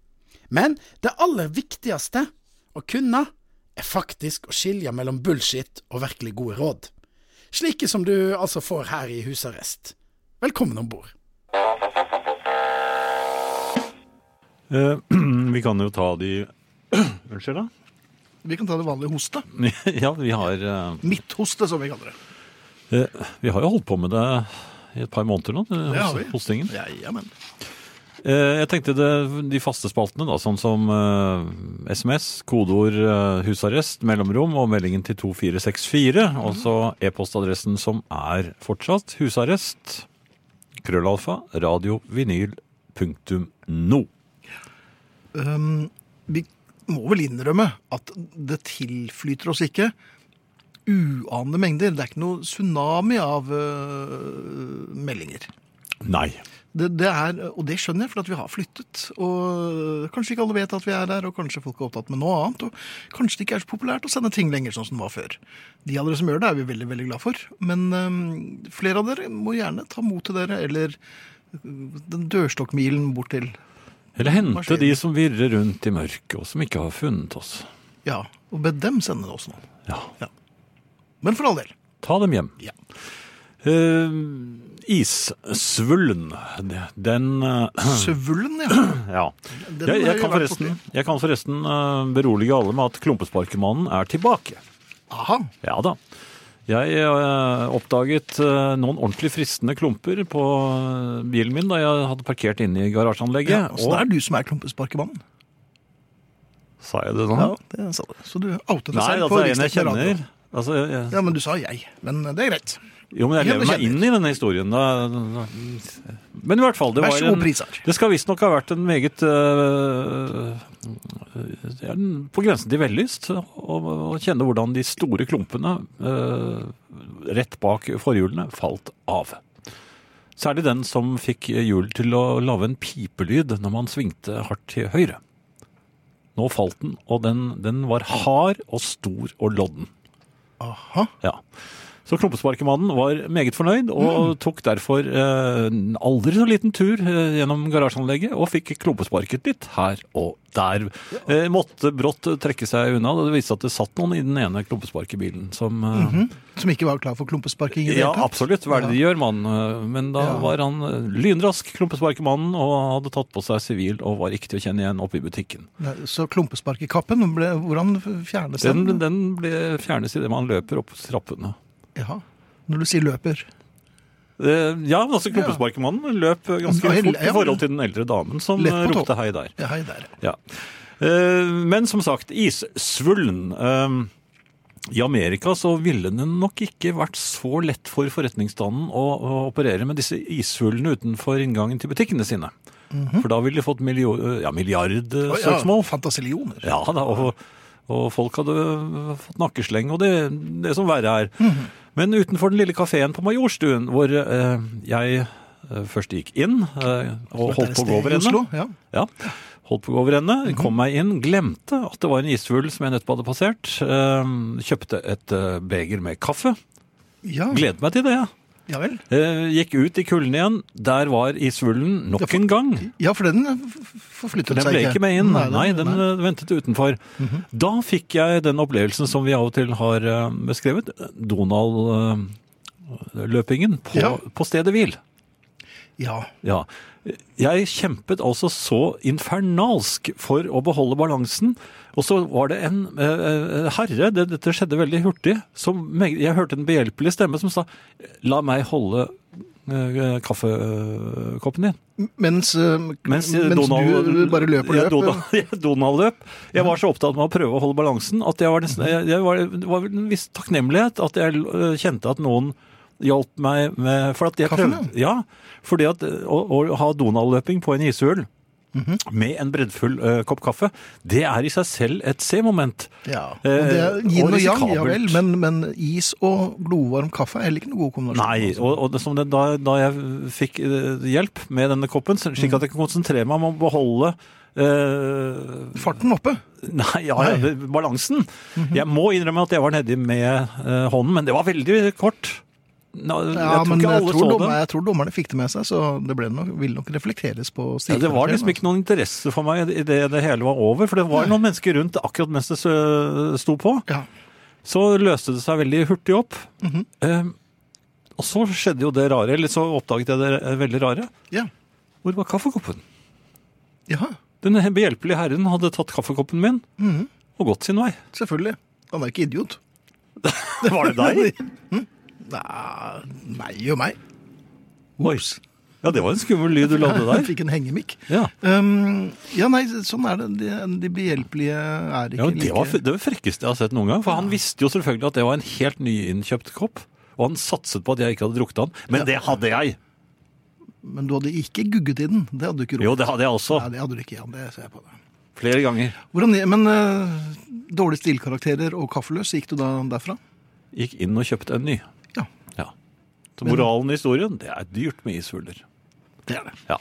Men det aller viktigste å kunne, er faktisk å skilje mellom bullshit og virkelig gode råd. Slike som du altså får her i husarrest. Velkommen om bord. Eh, vi kan jo ta de Unnskyld, da? Vi kan ta det vanlige hoste. ja, vi har, uh... Midthoste, som vi kaller det. Uh, vi har jo holdt på med det i et par måneder nå, det, Det har vi. hos, hostingen. Ja, jamen. Eh, Jeg tenkte det, de faste spaltene, da, sånn som uh, SMS, kodeord uh, husarrest, mellomrom og meldingen til 2464. Og så e-postadressen som er fortsatt husarrest. Krøllalfa radiovinyl.no. punktum no. Um, vi må vel innrømme at det tilflyter oss ikke uanede mengder. Det er ikke noe tsunami av uh, meldinger. Nei. Det, det er, og det skjønner jeg, for at vi har flyttet. Og kanskje ikke alle vet at vi er der, og kanskje folk er opptatt med noe annet. Og kanskje det ikke er så populært å sende ting lenger sånn som det var før. De av dere som gjør det, er vi veldig veldig glad for. Men um, flere av dere må gjerne ta mot til dere, eller øh, den dørstokkmilen bort til Eller hente de som virrer rundt i mørket, og som ikke har funnet oss. Ja, og be dem sende det også Ja. Ja, Men for all del. ta dem hjem. Ja. Uh, issvullen, den uh, Svullen, ja. Ja. Jeg, jeg, kan forresten, jeg kan forresten uh, berolige alle med at Klumpesparkemannen er tilbake. Aha. Ja da. Jeg eh, oppdaget eh, noen ordentlig fristende klumper på eh, bilen min da jeg hadde parkert inne i garasjeanlegget. Ja, så det er du som er klumpesparkemannen. Sa jeg det nå? Ja, det sa du. Så du outet deg selv altså på en jeg riksdekkende radio. Altså, jeg, Ja, men du sa jeg. Men det er greit. jo, men jeg lever meg inn i denne historien. Da. Men i hvert fall, det var en, Det skal visstnok ha vært en meget øh, ja, er På grensen til vellyst å å kjenne hvordan de store klumpene eh, rett bak forhjulene falt av. Særlig den som fikk hjul til å lage en pipelyd når man svingte hardt til høyre. Nå falt den, og den, den var hard og stor og lodden. Aha. Ja. Så Klumpesparkemannen var meget fornøyd, Mm. og tok derfor eh, en aldri så liten tur eh, gjennom garasjeanlegget, og fikk klumpesparket litt her og der. Eh, måtte brått trekke seg unna, det viste seg at det satt noen i den ene klumpesparkebilen som eh, Som ikke var klar for klumpesparking Ja, absolutt. Hva er det de gjør, mann? Men da Ja. var han eh, lynrask, klumpesparkemannen, og hadde tatt på seg sivil og var ikke til å kjenne igjen oppe i butikken. Ja, Så klumpesparkekappen, hvordan fjernes den? Den, den ble fjernes idet man løper opp trappene. Jaha. Når du sier løper. Ja, altså Klumpesparkemannen løp ganske fort i forhold til den eldre damen som eh, ropte hei der. Ja, hei der. Ja. Eh, Men som sagt, issvullen. eh, I Amerika så ville det nok ikke vært så lett for forretningsstanden å, å operere med disse ishullene utenfor inngangen til butikkene sine. For da ville de fått milio ja, milliardsøksmål. Oh, Ja, fantasillioner. Ja, da, og, og folk hadde fått nakkesleng, og det, det som verre er. Mhm. Men utenfor den lille kafeen på Majorstuen, hvor eh, jeg eh, først gikk inn eh, og holdt på å gå over ende. Ja. Ja, holdt på å gå over ende, Mhm. kom meg inn, glemte at det var en isfugl som jeg nettopp hadde passert. eh, kjøpte et eh, beger med kaffe. Ja. Gledet meg til det. ja vel. Eh, gikk ut i kulden igjen. Der var isvullen nok Ja, for- en gang. Ja, for den forflyttet seg. forflyttet Den ble ikke med inn. Nei, Nei, den nei. ventet utenfor. Da fikk jeg den opplevelsen som vi av og til har eh, beskrevet. Donald-løpingen på, Ja. på stedet hvil. Ja. Ja. Jeg kjempet altså så infernalsk for å beholde balansen. Og så var det en uh, herre, det, dette skjedde veldig hurtig, som jeg hørte en behjelpelig stemme som sa la meg holde uh, kaffekoppen din. Mens, Mens, mens Donald, du bare løp og Ja, løp. Donald, ja, Donald løp. Jeg var så opptatt med å prøve å holde balansen at jeg var nesten, jeg, jeg var, det var en viss takknemlighet at jeg kjente at noen hjalp meg med For at jeg Kaffen, prøvde Ja, fordi at å, å ha Donald-løping på en ishull med en breddfull uh, kopp kaffe, det er i seg selv et C-moment. Ja, og det er Eh, yin og og yang, ja vel, men, men is og glovarm kaffe er heller ikke noe god kombinasjon. Nei, altså. og, og det, da, da jeg fikk eh, hjelp med denne koppen, så- slik at jeg kan konsentrere meg om å beholde Uh, Farten oppe. Nei, ja, nei. balansen. Mm balansen. Jeg må innrømme at jeg var nedi med uh, hånden, men det var veldig kort. Nå, jeg Ja, tror jeg tror, dommer, jeg tror dommerne fikk det med seg, så det nok, ville nok reflekteres på Ja, det var liksom ikke noen interesse for meg i det det hele var over, for det var Nei. noen mennesker rundt akkurat mens det sto på. Ja. Så løste det seg veldig hurtig opp. Mhm. Eh, og så skjedde jo det rare, eller så oppdaget jeg det veldig rare. ja. Hvor var kaffekoppen? ja. Den behjelpelige herren hadde tatt kaffekoppen min Mhm. og gått sin vei. Selvfølgelig. Han er ikke idiot. Det var det deg? Nei, meg og meg. Oi. Ja, det var en skummel lyd du lagde Jeg fikk en hengemikk. Ja, Um, ja, nei, sånn er det. De, de behjelpelige er ikke ja det, var, like det var frekkeste jeg har sett noen gang. For han visste jo selvfølgelig at det var en helt nyinnkjøpt kopp. Og han satset på at jeg ikke hadde drukket den. Men det hadde jeg! Men du hadde ikke gugget i den. Det hadde du ikke råd Jo, det hadde jeg også. Nei, det hadde du ikke, Jan. Det ser jeg på deg. Flere ganger. Hvordan, men uh, dårlige stilkarakterer og kaffeløs, gikk du da derfra? gikk inn og kjøpte en ny. Så moralen i historien, det er dyrt med isfugler. det er det. Ja.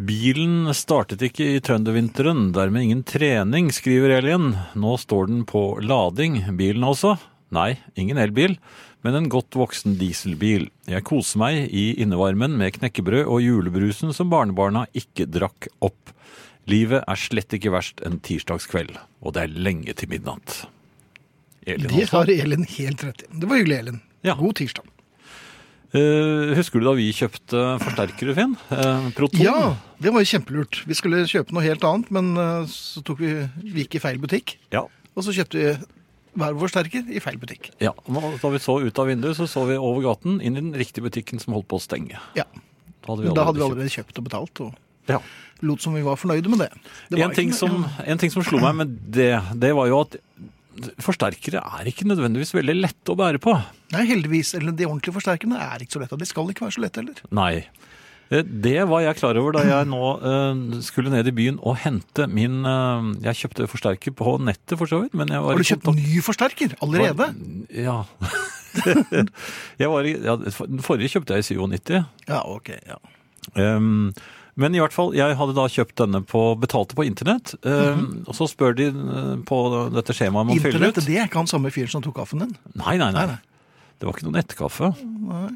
Bilen startet ikke i trøndervinteren, dermed ingen trening, skriver Elin. Nå står den på lading, bilen også. Nei, ingen elbil, men en godt voksen dieselbil. Jeg koser meg i innevarmen med knekkebrød og julebrusen som barnebarna ikke drakk opp. Livet er slett ikke verst en tirsdagskveld, og det er lenge til midnatt. Elin, Det altså. har Elin helt rett i. Det var hyggelig, Elin. Ja. God tirsdag. Uh, husker du da vi kjøpte forsterkere, Finn? Uh, Proton? Ja, det var jo kjempelurt. Vi skulle kjøpe noe helt annet, men uh, så tok vi, vi gikk i feil butikk. Ja. Og så kjøpte vi hver vår forsterker i feil butikk. ja. Da vi så ut av vinduet, så så vi over gaten inn i den riktige butikken som holdt på å stenge. Ja, Da hadde vi Da hadde vi allerede kjøpt og betalt, og Ja. lot som vi var fornøyde med det. det En, ting som, en ting som slo meg med det, det var jo at forsterkere er ikke nødvendigvis veldig lette å bære på. Nei, heldigvis. Eller de ordentlige forsterkerne er ikke så lette. De skal ikke være så lette heller. Nei. Eh, Det var jeg klar over da jeg nå eh, skulle ned i byen og hente min eh, Jeg kjøpte forsterker på nettet, for så vidt. Men jeg var Har du kjøpt ny forsterker allerede? Ja. jeg var ja. Forrige kjøpte jeg i 97. Ja, ok. ja. Um, men i hvert fall, jeg hadde da kjøpt denne på, betalte på internett. Um, Og så spør de uh, på dette skjemaet man fyller Internett, ut. det er ikke han samme fyren som tok kaffen din? Nei, nei, nei. Nei, nei. Det var ikke noen etterkaffe. Nei.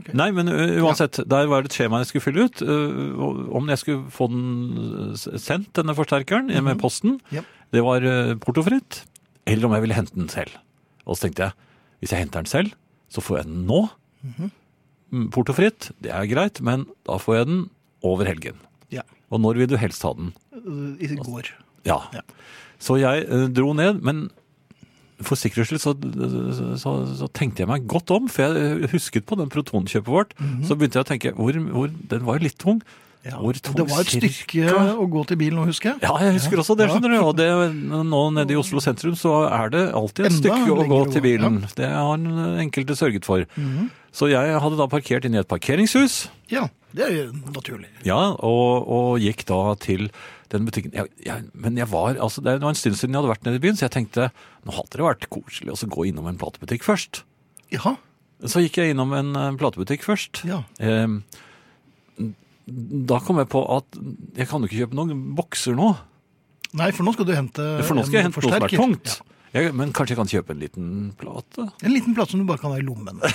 ok. Nei, men uansett. uansett, der var det et skjema jeg skulle fylle ut. uh, Om jeg skulle få den sendt, denne forsterkeren, med posten. Yep. Det var portofritt. Eller om jeg ville hente den selv. Og så tenkte jeg, hvis jeg henter den selv, så får jeg den nå. Mm, Portofritt, det er greit, men da får jeg den over helgen. Ja. Og når vil du helst ha den? I går. Ja. Ja. Så jeg eh, dro ned, men for sikkerhets skyld så, så, så tenkte jeg meg godt om, for jeg husket på den protonkjøpet vårt. Så begynte jeg å tenke, hvor, hvor, den var jo litt tung. Ja. Det var et stykke å gå til bilen nå, husker jeg. Ja, jeg husker også det, Ja. skjønner du. Og det, nå nede i Oslo sentrum så er det alltid et Enda stykke å gå til bilen. bilen. Det har enkelte sørget for. Mhm. Så jeg hadde da parkert inne i et parkeringshus. Ja, det er jo naturlig. Ja, og, og gikk da til den butikken. Jeg, jeg, men jeg var, altså det var en stund siden jeg hadde vært nede i byen, så jeg tenkte nå hadde det vært koselig å gå innom en platebutikk først. Ja, Så gikk jeg innom en eh, platebutikk først. ja. Ehm, da kom jeg på at jeg kan jo ikke kjøpe noen bokser nå. Nei, for nå skal du hente For nå skal jeg hente noe som er forsterker. Ja. Jeg, men kanskje jeg kan kjøpe en liten plate? En liten plate som du bare kan ha i lommen.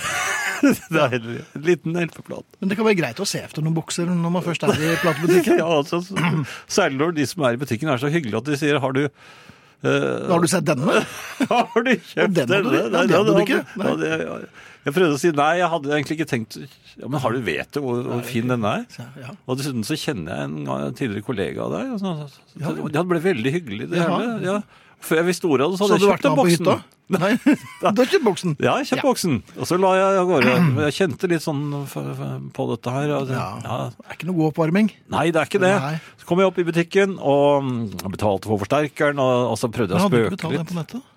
Det er heller en liten LP-plate. Men det kan være greit å se efter noen bokser når man først er i platebutikken. Ja, altså, særlig når de som er i butikken er så hyggelige at de sier har du uh, Har du sett denne? Har du kjøpt Den du- denne? ja, den hadde du ikke. ja, det- ja, Jeg prøvde å si nei, jeg hadde egentlig ikke tenkt ja, Men har du vet du hvor, hvor fin den er? Ja. Og dessuten så kjenner jeg en tidligere kollega av deg. Så, så, så, Det ble veldig hyggelig, det Jaha. hele. Ja. Før jeg visste ordet av det, så hadde jeg kjøpt den boksen. Nei, du har kjøpt boksen? Ja, jeg kjøpt boksen. Og så la jeg av gårde. Jeg kjente litt sånn på dette her. det- Ja. Det er ikke noe god oppvarming. Nei, det er ikke det. Nei. Så kom jeg opp i butikken og mm, betalte for forsterkeren, og, og så prøvde jeg å spøke litt. hadde du betalt den på nettet?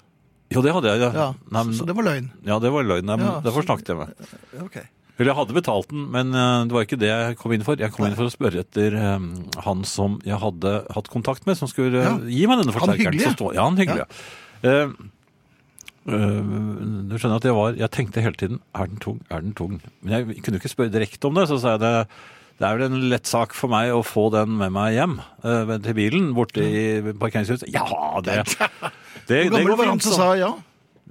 Jo, det hadde jeg, ja. Ja, Nei, men, så det var løgn. ja, det var løgn. Nei, men Ja, Derfor så- snakket jeg med. okay. Eller jeg hadde betalt den, men eh, det var ikke det jeg kom inn for. Jeg kom inn for å spørre etter um, han som jeg hadde hatt kontakt med, som skulle Ja. gi meg denne forsterkeren. som stod- Ja, han hyggelige. Uh, Uh, du skjønner at jeg var Jeg tenkte hele tiden er den tung, er den tung? Men jeg kunne ikke spørre direkte om det, så sa jeg det. Det er vel en lett sak for meg å få den med meg hjem uh, til bilen borte i parkeringshuset. Ja, det, det, Hvor gammel var han som sa ja?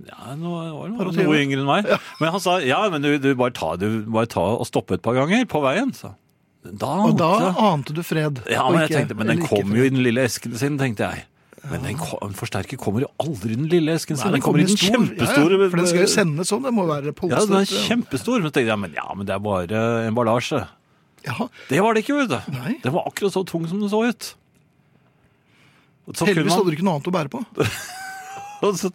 Ja, nå var han noe yngre enn meg. Men han sa ja, men du, du, bare ta, du bare ta og stoppe et par ganger på veien. Så. Da, Og da ante du fred. ja, men jeg ikke- tenkte, men den kom jo i den lille esken sin, tenkte jeg. Men den en forsterker kommer jo aldri i den lille esken sin. Nei, den kommer i den stor. kjempestore. Ja, ja, for den skal jo sendes sånn, det må være Ja, den er kjempestor. Men tenkte jeg, men ja, men det er bare emballasje. Ja, Det var det ikke, vet du. Nei. Den var akkurat så tung som den så ut. Så kunne Heldigvis man- hadde du ikke noe annet å bære på. Og så,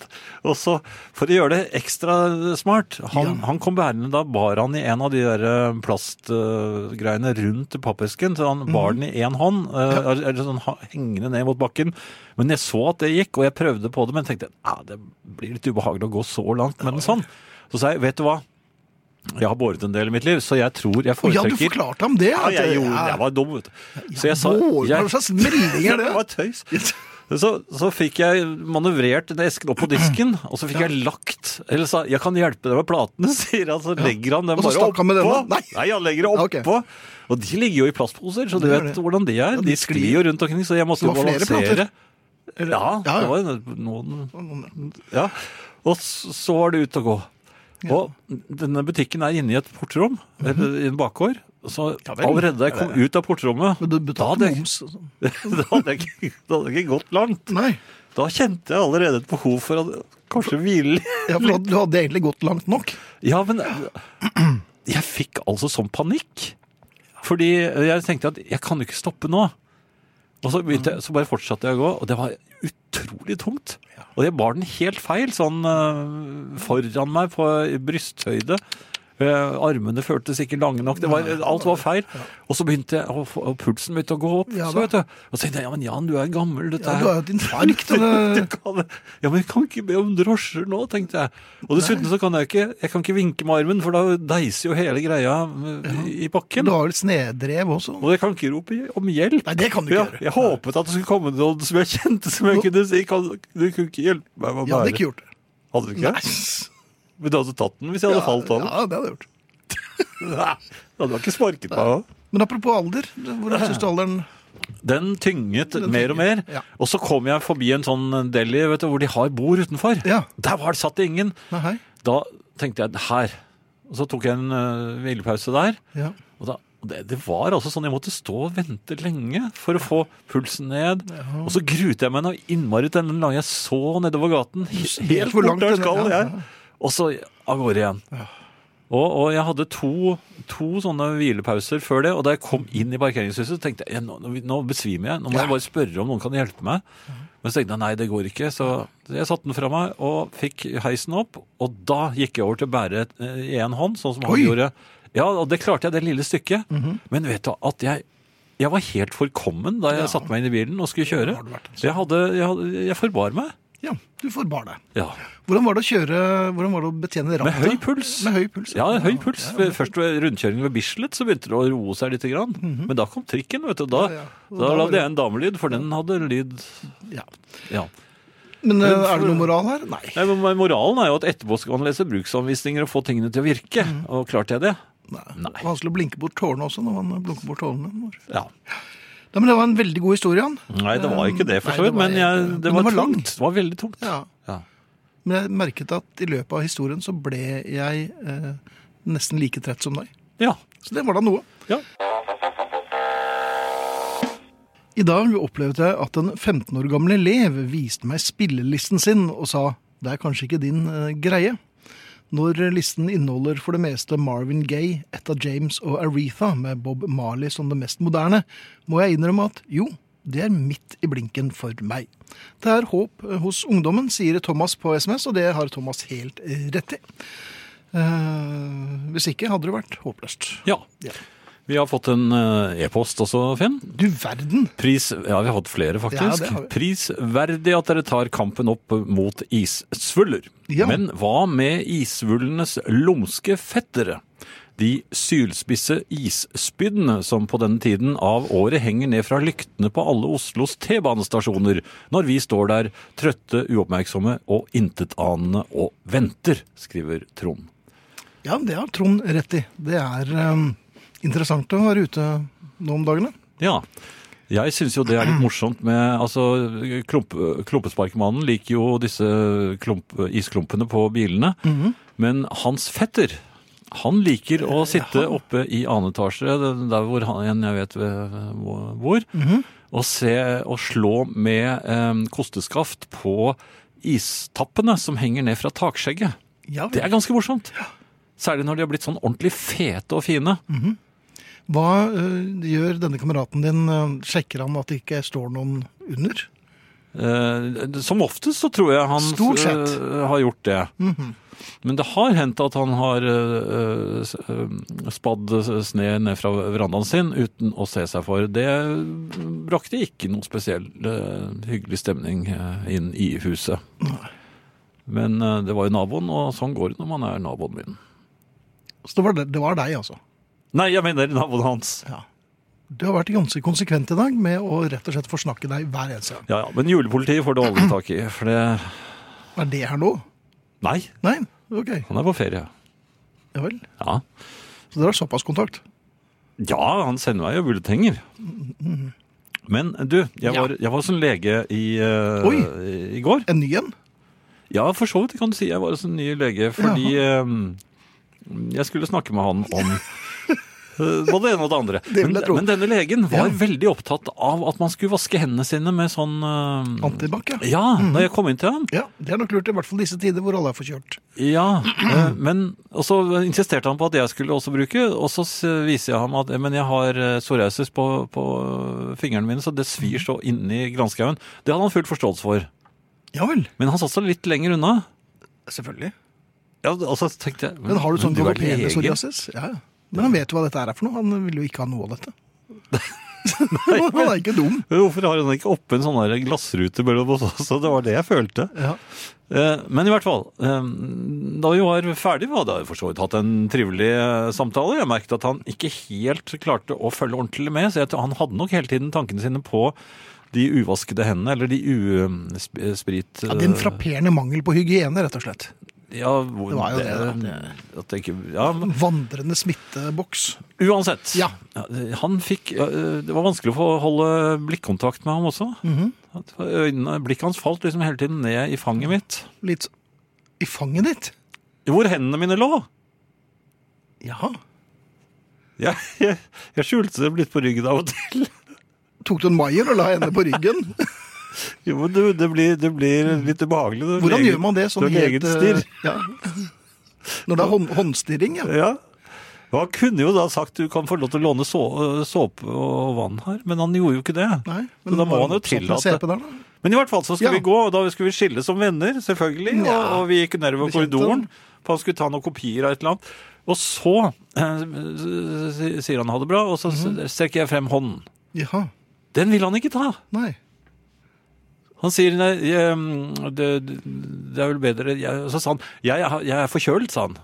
og så, for å gjøre det ekstra smart Han, Ja. han kom bærende, da bar han i en av de der eh, plastgreiene rundt pappesken. Så han bar den i én hånd, eh, eller eller sånn hengende ned mot bakken. Men jeg så at det gikk, og jeg prøvde på det, men tenkte at det blir litt ubehagelig å gå så langt med den sånn. Så sa jeg, vet du hva? Jeg har båret en del i mitt liv, så jeg tror jeg foretrekker ja, du forklarte ham det. Ja, jeg, gjorde, jeg var dum, vet du. Så jeg sa Hva slags melding er det? Det var tøys. Så, så fikk jeg manøvrert den esken opp på disken, og så fikk jeg lagt Eller sa 'jeg kan hjelpe deg med platene', sier han. Så legger han dem bare oppå. Nei. Nei, han legger det oppå. Okay. Og de ligger jo i plastposer, så du Det vet det. hvordan de er. Ja, de De sklir jo rundt omkring, så jeg måtte jo balansere. Eller- Ja, ja, det var noen Ja. Og så var det ut å gå. Og denne butikken er inne i et portrom, eller i en bakgård. Så allerede da jeg kom ut av portrommet, Men du betalte moms. sånn. da, hadde jeg, ikke- da hadde jeg ikke gått langt. Nei. Da kjente jeg allerede et behov for å kanskje hvile litt. Ja, for du hadde egentlig gått langt nok. Ja, men jeg fikk altså sånn panikk. Fordi jeg tenkte at jeg kan jo ikke stoppe nå. Og så, begynte jeg, så bare fortsatte jeg å gå, og det var utrolig tungt. Og jeg bar den helt feil, sånn øh, foran meg på brysthøyde. Eh, armene føltes ikke lange nok. Det var, alt var feil. Og så begynte jeg, og, pulsen begynte å gå opp. Ja så vet du. Og så tenkte jeg ja, men Jan, du er gammel. Dette Ja, du har din infarkt. eller- kan, ja, men jeg kan ikke be om drosjer nå, tenkte jeg. Og dessuten så kan jeg ikke, jeg kan ikke vinke med armen, for da deiser jo hele greia i bakken. Du har vel snedrev også? Og jeg kan ikke rope om hjelp. Nei, det kan du ikke gjøre. jeg håpet at det skulle komme noen som jeg kjente som jeg kunne si kan, Du kunne ikke hjelpe meg med å Jeg hadde bære. ikke gjort det. Hadde du ikke? Nei. Men du hadde tatt den hvis jeg hadde falt av den? Ja, det hadde jeg gjort. Nei, Du hadde ikke sparket meg av. Men apropos alder, hvordan syns du alderen Den tynget Den mer og mer. tynget, ja. Og så kom jeg forbi en sånn deli vet du, hvor de har bord utenfor. Ja. Der var det satt det ingen. Nei, hei. Da tenkte jeg her. Og så tok jeg en uh, hvilepause der. Ja. Og da, og det, det var altså sånn jeg måtte stå og vente lenge for å få pulsen ned. Og så gruet jeg meg noe innmari til den lange jeg så nedover gaten. Helt helt hvor bort langt der den- skal ja, jeg. Og så av gårde igjen. Og, og jeg hadde to, to sånne hvilepauser før det, og da jeg kom inn i parkeringshuset, tenkte jeg nå, nå- besvimer jeg. Nå må jeg bare spørre om noen kan hjelpe meg. Men så tenkte jeg nei, det går ikke. Så jeg satte den fra meg og fikk heisen opp. Og da gikk jeg over til å bære eh, i én hånd, sånn som han Oi! gjorde. Ja, og det klarte jeg, det lille stykket. Men vet du at jeg, jeg var helt forkommen da jeg satte meg inn i bilen og skulle kjøre. Jeg, hadde, jeg, hadde, jeg forbar meg. Ja, du forbar deg. Ja. Hvordan var det å kjøre Hvordan var det å betjene rattet? Med høy puls. Med høy puls. Ja, høy puls. Først ved rundkjøringen ved Bislett så begynte det å roe seg litt. Grann. Men da kom trikken, vet du. Da, Ja, ja. Da, da lagde jeg en damelyd, for den hadde lyd Ja. Ja. Men eh, er det noe moral her? Nei. Nei, men Moralen er jo at etterpå skal man lese bruksanvisninger og få tingene til å virke. Og klarte jeg det? Nei. Nei. Vanskelig å blinke bort tårene også når man blunker bort tårene. Ja. Nei, men Det var en veldig god historie, han. Nei, det var ikke det, for så vidt. Men jeg, det men var, det var tungt. langt. Det var veldig tungt. Ja. Ja. Men jeg merket at i løpet av historien så ble jeg eh, nesten like trett som deg. ja. Så det var da noe. ja. I dag opplevde jeg at en 15 år gammel elev viste meg spillelisten sin og sa det er kanskje ikke din eh, greie. Når listen inneholder for det meste Marvin Gaye, Etta James og Aretha med Bob Marley som det mest moderne, må jeg innrømme at jo, det er midt i blinken for meg. Det er håp eh, hos ungdommen, sier Thomas på SMS, og det har Thomas helt rett i. Eh, hvis ikke hadde det vært håpløst. ja. Ja. Vi har fått en eh, e-post også, Finn. Du verden! Pris, ja, vi har fått flere, faktisk. Ja. Prisverdig at dere tar kampen opp mot issvuller. Ja. Men hva med issvullenes lumske fettere? De sylspisse isspyddene som på denne tiden av året henger ned fra lyktene på alle Oslos T-banestasjoner når vi står der trøtte, uoppmerksomme og intetanende og venter, skriver Trond. Ja, det har Trond rett i. Det er eh, interessant å være ute nå om dagene. Ja. Jeg syns jo det er litt morsomt med Altså, klump, Klumpesparkmannen liker jo disse klump, isklumpene på bilene. Men hans fetter, han liker å sitte oppe i annen etasje, der hvor han jeg vet hvor, og se og slå med eh, kosteskaft på istappene som henger ned fra takskjegget. Ja, Det er ganske morsomt. Særlig når de har blitt sånn ordentlig fete og fine. Hva eh, gjør denne kameraten din? eh, sjekker han at det ikke står noen under? Eh, som oftest så tror jeg han eh, har gjort det. Men det har hendt at han har eh, eh, spadd sne ned fra verandaen sin uten å se seg for. Det brakte ikke noe spesiell hyggelig stemning inn i huset. Men det var jo naboen, og sånn går det når man er naboen min. Så det var, det, det var deg, altså? Nei, jeg mener naboen hans. Ja. Du har vært ganske konsekvent i dag med å rett og slett forsnakke deg hver eneste gang. Ja, ja, Men julepolitiet får du aldri tak i, for det Er det her nå? Nei, Nei? Ok. han er på ferie. Ja vel. Ja. Så dere har såpass kontakt? Ja, han sender meg jo bulletenger. Men du, jeg Ja. var, jeg var hos en lege i, eh, Oi. i går. En ny en? Ja, for så vidt kan du si. Jeg var hos en ny lege fordi eh, jeg skulle snakke med han om både det ene og det andre. Det men, men denne legen var Ja. veldig opptatt av at man skulle vaske hendene sine med sånn uh, Antibac, ja. Ja, da jeg kom inn til ham. Ja, Det er nok lurt, i hvert fall disse tider hvor alle er forkjørt. Ja, eh, men og så insisterte han på at jeg skulle også bruke, og så viser jeg ham at eh, men jeg har eh, psoriasis på, på fingrene mine, så det svir så inni granskauen. Det hadde han full forståelse for. Ja vel. Men han satt seg litt lenger unna. Selvfølgelig. Ja, altså tenkte jeg Men har du sånn er galopperende lege. psoriasis? Ja, ja. Men han vet jo hva dette er for noe. Han vil jo ikke ha noe av dette. han er ikke dum. Hvorfor har han ikke oppe en sånn glassrute mellom oss også? Det var det jeg følte. Ja. Eh, Men i hvert fall, eh, da vi var ferdig, vi hadde for så vidt hatt en trivelig eh, samtale. Jeg merket at han ikke helt klarte å følge ordentlig med, så han hadde nok hele tiden tankene sine på de uvaskede hendene, eller de usprit... ja, Det er en frapperende mangel på hygiene, rett og slett. Ja, hvor, Det var jo det, at det tenker, ja, men Vandrende smitteboks. uansett. Ja. Han fikk Det var vanskelig å få holde blikkontakt med ham også. Mm -hmm. blikket hans falt liksom hele tiden ned i fanget mitt. Litt i fanget ditt. Hvor hendene mine lå. Ja. Jeg, jeg, jeg skjulte dem litt på ryggen av og til. Tok du en Maier og la henne på ryggen? Jo, men det, det, blir, det blir litt ubehagelig. når Hvordan gjør man det? Sånn helt eh. Ja. Når det er hånd, håndstirring, ja. Ja. Han kunne jo da sagt du kan få lov til å låne så, såpe og vann her, men han gjorde jo ikke det. Nei, Så da må han jo tillate-. Men i hvert fall så skulle Ja. vi gå, og da skulle vi skille som venner, selvfølgelig. Ja. Og, og vi gikk nedover korridoren, for han skulle ta noen kopier av et eller annet. Og så eh, sier han ha det bra, og så mm -hmm. strekker jeg frem hånden. Jaha. Den vil han ikke ta. Nei. Han sier nei, jeg, mm, det, det er vel bedre jeg, Så sa han jeg, jeg er forkjølt, sa han.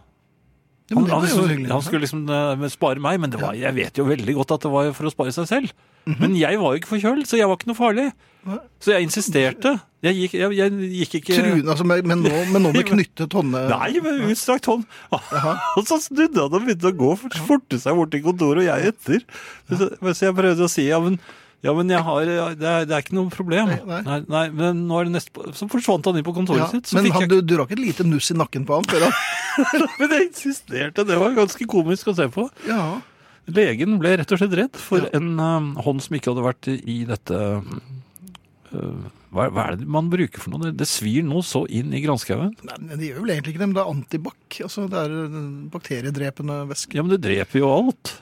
Han, han, skulle, han skulle liksom uh, spare meg, men det var, jeg vet jo veldig godt at det var for å spare seg selv. Mhm. Men jeg var jo ikke forkjølt, så jeg var ikke noe farlig. Så jeg insisterte. Jeg gikk, jeg, jeg gikk ikke Truen, altså, men, nå, men nå med knyttet hånde... Nei, med utstrakt hånd. Og så snudde han og begynte å gå for forte seg bort til kontoret, og jeg etter. Så, så jeg prøvde å si ja, men, ja, men jeg har, det, er, det er ikke noe problem. Nei, nei. nei, men nå er det neste, Så forsvant han inn på kontoret Ja, sitt. Så men han, jeg, du, du rakk et lite nuss i nakken på han før han men jeg insisterte. Det var ganske komisk å se på. Ja. Legen ble rett og slett redd for en uh, hånd som ikke hadde vært i dette uh, hva, er det man bruker for noe? Det, svir noe så inn i granskauen. Nei, det gjør vel egentlig ikke det, men det er antibac. Altså, det er eh, bakteriedrepende væske. Ja, men det dreper jo alt.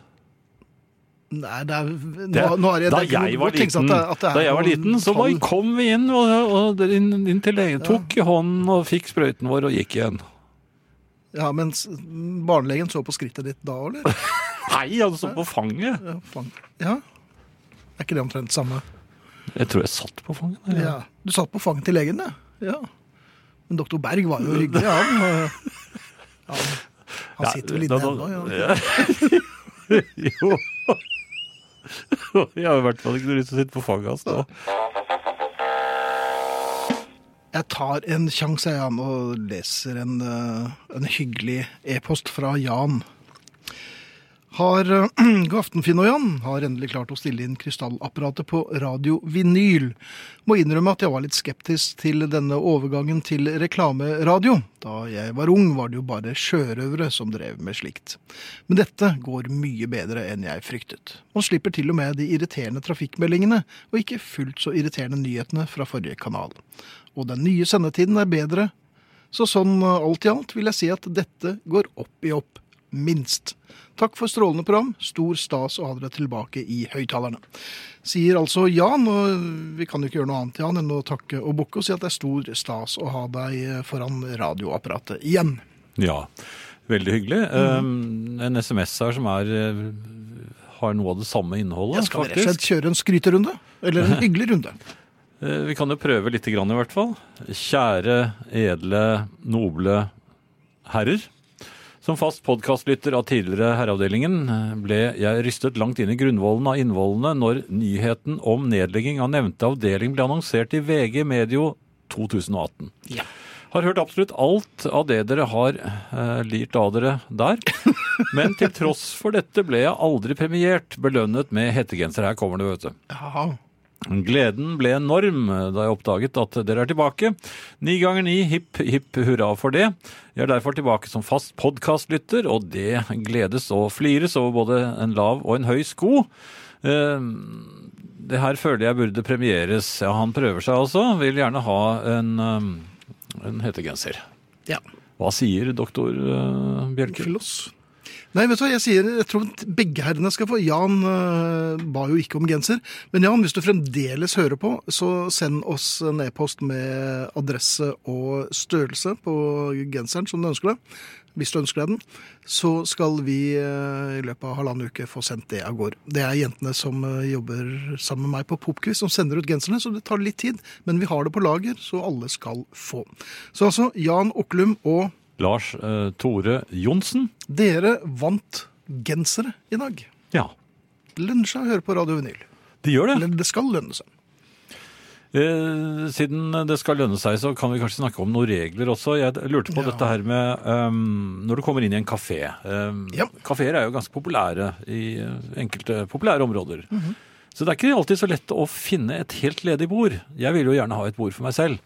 Nei, det er, nå, Det, nå er det, da det jeg var liten, at det, at det da jeg var liten så var, kom vi inn, og, og inn, inn til legen. Tok i hånden og fikk sprøyten vår og gikk igjen. Ja, men barnelegen så på skrittet ditt da, eller? Nei, han så på fanget. Ja, fang. ja. Er ikke det omtrent samme? Jeg tror jeg satt på fanget. der, Ja. Du satt på fanget til legen, ja. ja. Men doktor Berg var jo hyggelig, han. Ja, han sitter vel inne ennå, ja. ja. jo. Jeg har i hvert fall ikke noe lyst til å sitte på fanget hans nå. Jeg tar en sjanse, Jan, og leser en, øh, en hyggelig e-post fra Jan. Har øh, God aften, Finn og Jan. Har endelig klart å stille inn krystallapparatet på radio vinyl. Må innrømme at jeg var litt skeptisk til denne overgangen til reklameradio. Da jeg var ung, var det jo bare sjørøvere som drev med slikt. Men dette går mye bedre enn jeg fryktet. Man slipper til og med de irriterende trafikkmeldingene, og ikke fullt så irriterende nyhetene fra forrige kanal. Og den nye sendetiden er bedre, så sånn uh, alt i alt vil jeg si at dette går opp i opp. Minst. Takk for strålende program. Stor stas å ha dere tilbake i høyttalerne. Sier altså Jan, og vi kan jo ikke gjøre noe annet Jan enn å takke og bukke og si at det er stor stas å ha deg foran radioapparatet igjen. Ja, veldig hyggelig. Mm. Um, en SMS her som er eh, har noe av det samme innholdet, Jeg skal vi rett og slett kjøre en skryterunde. Eller en hyggelig runde. Eh, Vi kan jo prøve litt grann i hvert fall. Kjære, edle, noble herrer. Som fast podkastlytter av tidligere Herreavdelingen eh, ble jeg rystet langt inn i grunnvollen av innvollene når nyheten om nedlegging av nevnte avdeling ble annonsert i VG medio 2018. Ja. Har hørt absolutt alt av det dere har eh, lirt av dere der. Men til tross for dette ble jeg aldri premiert, belønnet med hettegenser. Her kommer det, vet du. Jaha. Gleden ble enorm da jeg oppdaget at dere er tilbake. Ni ganger ni, hipp hipp hurra for det. Jeg er derfor tilbake som fast podkastlytter, og det gledes og flires over både en lav og en høy sko. Eh, Det her føler jeg burde premieres. Ja, han prøver seg altså. Vil gjerne ha en, eh, en hettegenser. Ja. Hva sier doktor eh, Bjelke? Floss. Nei, vet du hva, jeg sier, jeg tror begge herrene skal få. Jan øh, ba jo ikke om genser. Men Jan, hvis du fremdeles hører på, så send oss en e-post med adresse og størrelse på genseren som du ønsker deg. Hvis du ønsker deg den, så skal vi øh, i løpet av halvannen uke få sendt det av gårde. Det er jentene som øh, jobber sammen med meg på Popquiz som sender ut genserne, så det tar litt tid. Men vi har det på lager, så alle skal få. Så altså, Jan Oklum og Lars eh, Tore Johnsen. dere vant gensere i dag. Ja, Det lønner seg å høre på Radio Vinyl. de gjør det. Eller det skal lønne seg. Eh, siden det skal lønne seg, så kan vi kanskje snakke om noen regler også. Jeg lurte på Ja. dette her med ehm, Når du kommer inn i en kafé. Um, Ja. Kafeer er jo ganske populære i eh, enkelte populære områder. Mhm. Så det er ikke alltid så lett å finne et helt ledig bord. Jeg vil jo gjerne ha et bord for meg selv.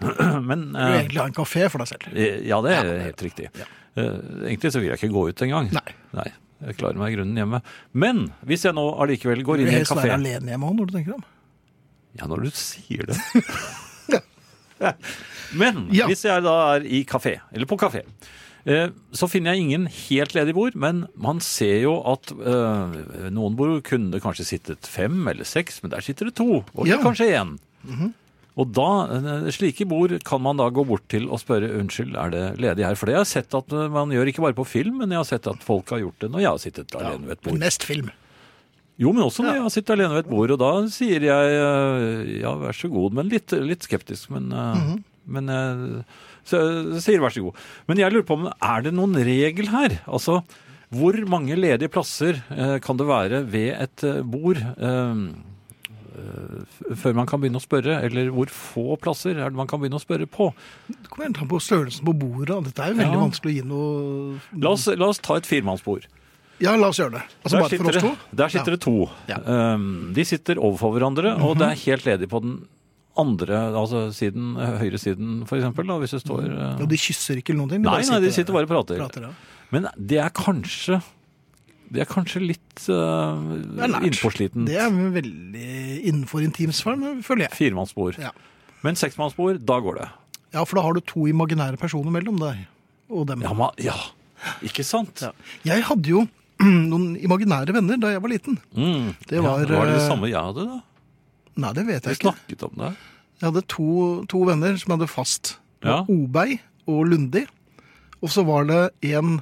Men Du vil eh, egentlig ha en kafé for deg selv. eh, Ja, det er helt riktig. Ja. Egentlig så vil jeg ikke gå ut engang. Nei. Nei. Jeg klarer meg i grunnen hjemme. Men hvis jeg nå allikevel går inn i en helst kafé være alene hjemme òg, når du tenker deg om. Ja, når du sier det. Men Ja. hvis jeg da er i kafé, eller på kafé, eh, så finner jeg ingen helt ledig bord, men man ser jo at eh, noen bord kunne det kanskje sittet fem eller seks, men der sitter det to, og Ja. Kanskje én. Og da, eh, slike bord kan man da gå bort til og spørre unnskyld, er det ledig her? For det har jeg sett at eh, man gjør ikke bare på film, men jeg har sett at folk har gjort det når jeg har sittet alene ved et bord. Men mest film. Jo, men også når jeg har sittet alene ved et bord, og da sier jeg eh, ja, vær så god, men litt, litt skeptisk, men, eh, men eh, så, sier vær så god. Men jeg lurer på om er det noen regel her? Altså, hvor mange ledige plasser kan det være ved et bord før man kan begynne å spørre, eller hvor få plasser er det man kan begynne å spørre på? Det kommer an på størrelsen på bordet. Dette er jo veldig Ja. vanskelig å gi noe La oss, la oss ta et firmannsbord. Ja, la oss gjøre det. Altså der bare for sitter, oss det, to. der sitter det to. Ja. Mhm. Um, de sitter overfor hverandre, og det er helt ledig på den andre, altså siden, høyresiden eksempel, hvis det står uh, Og de kysser ikke eller noen ting. Nei, nei, de sitter bare og prater. prater ja. Men det er kanskje det er kanskje litt uh, Det innpåsliten Det er veldig innenfor intimsfæren, føler jeg. firemannsbord. Ja. Men seksmannsbord, da går det. ja, for da har du to imaginære personer mellom deg og dem. Ja, ma, ja. ikke sant? Ja. Jeg hadde jo noen imaginære venner da jeg var liten. Mm. Det var, ja, var det det eh, samme jeg hadde, da? Nei, det vet jeg, jeg ikke. snakket om det. Jeg hadde to, to venner som hadde fast. Ja. Obei og Lundi. Og så var det en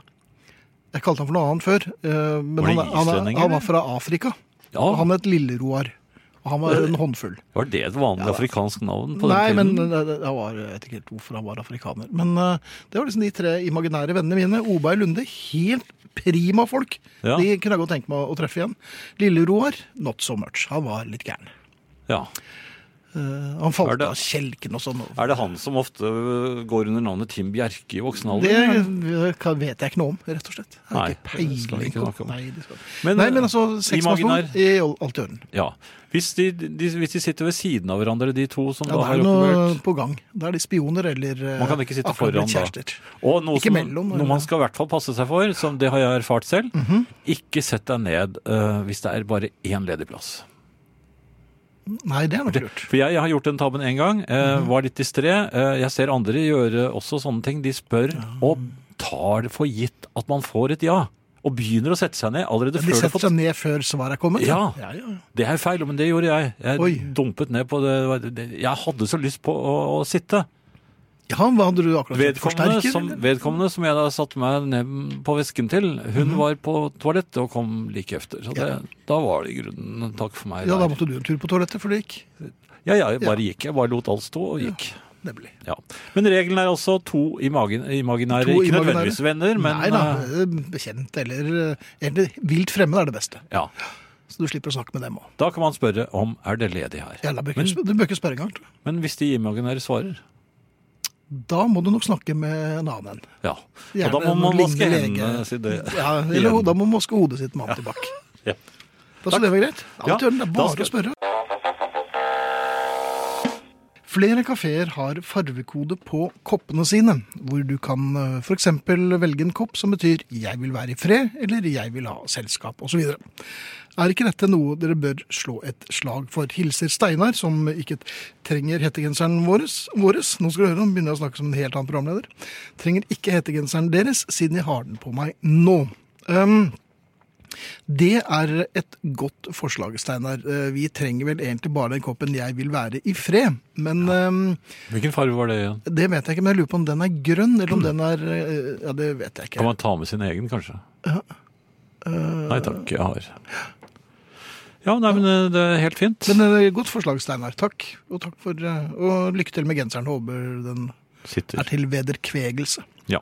Jeg kalte han for noe annet før. eh, Men Var det han, han, islending, han eller? var fra Afrika. Ja, Og han het Lille-Roar. Og han var en håndfull. Var det et vanlig Ja, afrikansk navn på Nei, den men tiden? det, det jeg var, jeg vet ikke helt hvorfor han var afrikaner. Men eh, det var liksom de tre imaginære vennene mine. Obei Lunde, helt prima folk. Ja. De kunne jeg godt tenke meg å treffe igjen. Lille-Roar, not so much. Han var litt gæren. Ja. Eh, han falt det- av kjelken og sånn. Er det han som ofte går under navnet Tim Bjerke i voksen alder? Det kan- vet jeg ikke noe om, rett og slett. Nei, det skal vi ikke snakke om. Nei, skal. Men, Nei, men altså, seksmannsbord imaginær- er alt i orden. Ja. Hvis de, de, hvis de sitter ved siden av hverandre, de to som Ja, da det er noe på gang. Da er de spioner eller eh, Man kan ikke sitte foran da. Og noe, som, mellom, noe man skal i hvert fall passe seg for, som det har jeg erfart selv. Mhm. Ikke sett deg ned uh, hvis det er bare én ledig plass. Nei, det er nok lurt. For jeg, jeg har gjort den tabben en gang. Eh, Mhm. Var litt distré. Eh, jeg ser andre gjøre også sånne ting. De spør og tar det for gitt at man får et ja. Og begynner å sette seg ned allerede De før de setter seg ned før svaret er kommet? Ja. ja, ja. Det er feil, men det gjorde jeg. Jeg Oi. dumpet ned på det. det- Jeg hadde så lyst på å, å sitte. Ja, hva hadde du akkurat? Vedkommende Forsterker? som, vedkommende som jeg da satte meg ned på vesken til, hun var på toalettet og kom like efter. Så det. Ja. da var det i grunnen takk for meg. Ja, da måtte du en tur på toalettet før det gikk. Ja, ja, jeg bare gikk. Jeg bare lot alt stå og gikk. nemlig. Ja. Men regelen er altså to imagin imaginære, To ikke imaginære. nødvendigvis venner, men Nei da, eh, bekjent eller eh, egentlig vilt fremmed er det beste. ja. Så du slipper å snakke med dem òg. Da kan man spørre om er det ledig her. Ja, da bør Men, ikke- du bør ikke spørre engang. men hvis de imaginære svarer, Da må du nok snakke med en annen en. ja. Og Gjerne da må man vaske hendene sine. Ja, eller igjen. da må man vaske hodet sitt med antibac. Ja. Da skal det være greit. Ja, den, det er bare å spørre. Flere kafeer har farvekode på koppene sine, hvor du kan f.eks. for eksempel velge en kopp som betyr 'jeg vil være i fred' eller 'jeg vil ha selskap' osv. Er ikke dette noe dere bør slå et slag for? Hilser Steinar, som ikke trenger hettegenseren våres. Nå skal du høre, han begynner å snakke som en helt annen programleder. Trenger ikke hettegenseren deres, siden jeg har den på meg nå. Um, det er et godt forslag, Steinar. Eh, Vi trenger vel egentlig bare den koppen 'Jeg vil være i fred'. Men eh, Hvilken farge var det igjen? det vet jeg ikke. Men jeg lurer på om den er grønn, eller om den er eh, Ja, det vet jeg ikke. Kan man ta med sin egen, kanskje? Nei takk, jeg har. Ja, nei, men eh, det er helt fint. Men godt forslag, Steinar. Takk. Og takk for Og lykke til med genseren. Håper den Sitter. er til vederkvegelse. Ja.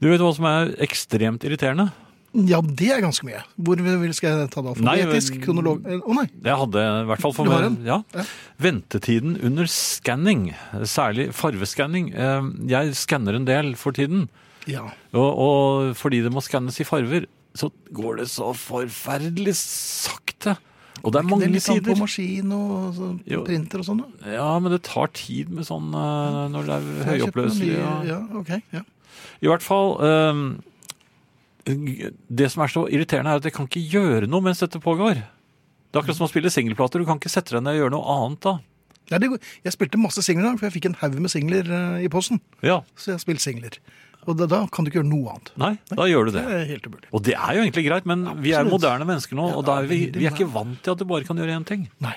Du vet hva som er ekstremt irriterende? Ja, det er ganske mye. Hvor skal jeg ta det? Alfabetisk? Kronolog... Å oh, nei. Jeg hadde i hvert fall for meg ja. Ja. Ventetiden under skanning, særlig farveskanning. Eh, Jeg skanner en del for tiden, Ja. og, og fordi det må skannes i farver, så går det så forferdelig sakte. Og det er det mange er litt sider. på maskin og printer og sånn. Ja, men det tar tid med sånn eh, når det er høyoppløselig. Ja, ok. Ja. I hvert fall eh, Det som er så irriterende, er at jeg kan ikke gjøre noe mens dette pågår. Det er akkurat som å spille singelplater. Du kan ikke sette deg ned og gjøre noe annet da. Ja, det, jeg spilte masse singler, for jeg fikk en haug med singler eh, i posten. Ja, Så jeg har spilt singler. Og da, da kan du ikke gjøre noe annet. Nei, da gjør du Det det. er helt umulig. Og det er jo egentlig greit, men vi er moderne mennesker nå, og da er vi, vi er ikke vant til at du bare kan gjøre én ting. Nei.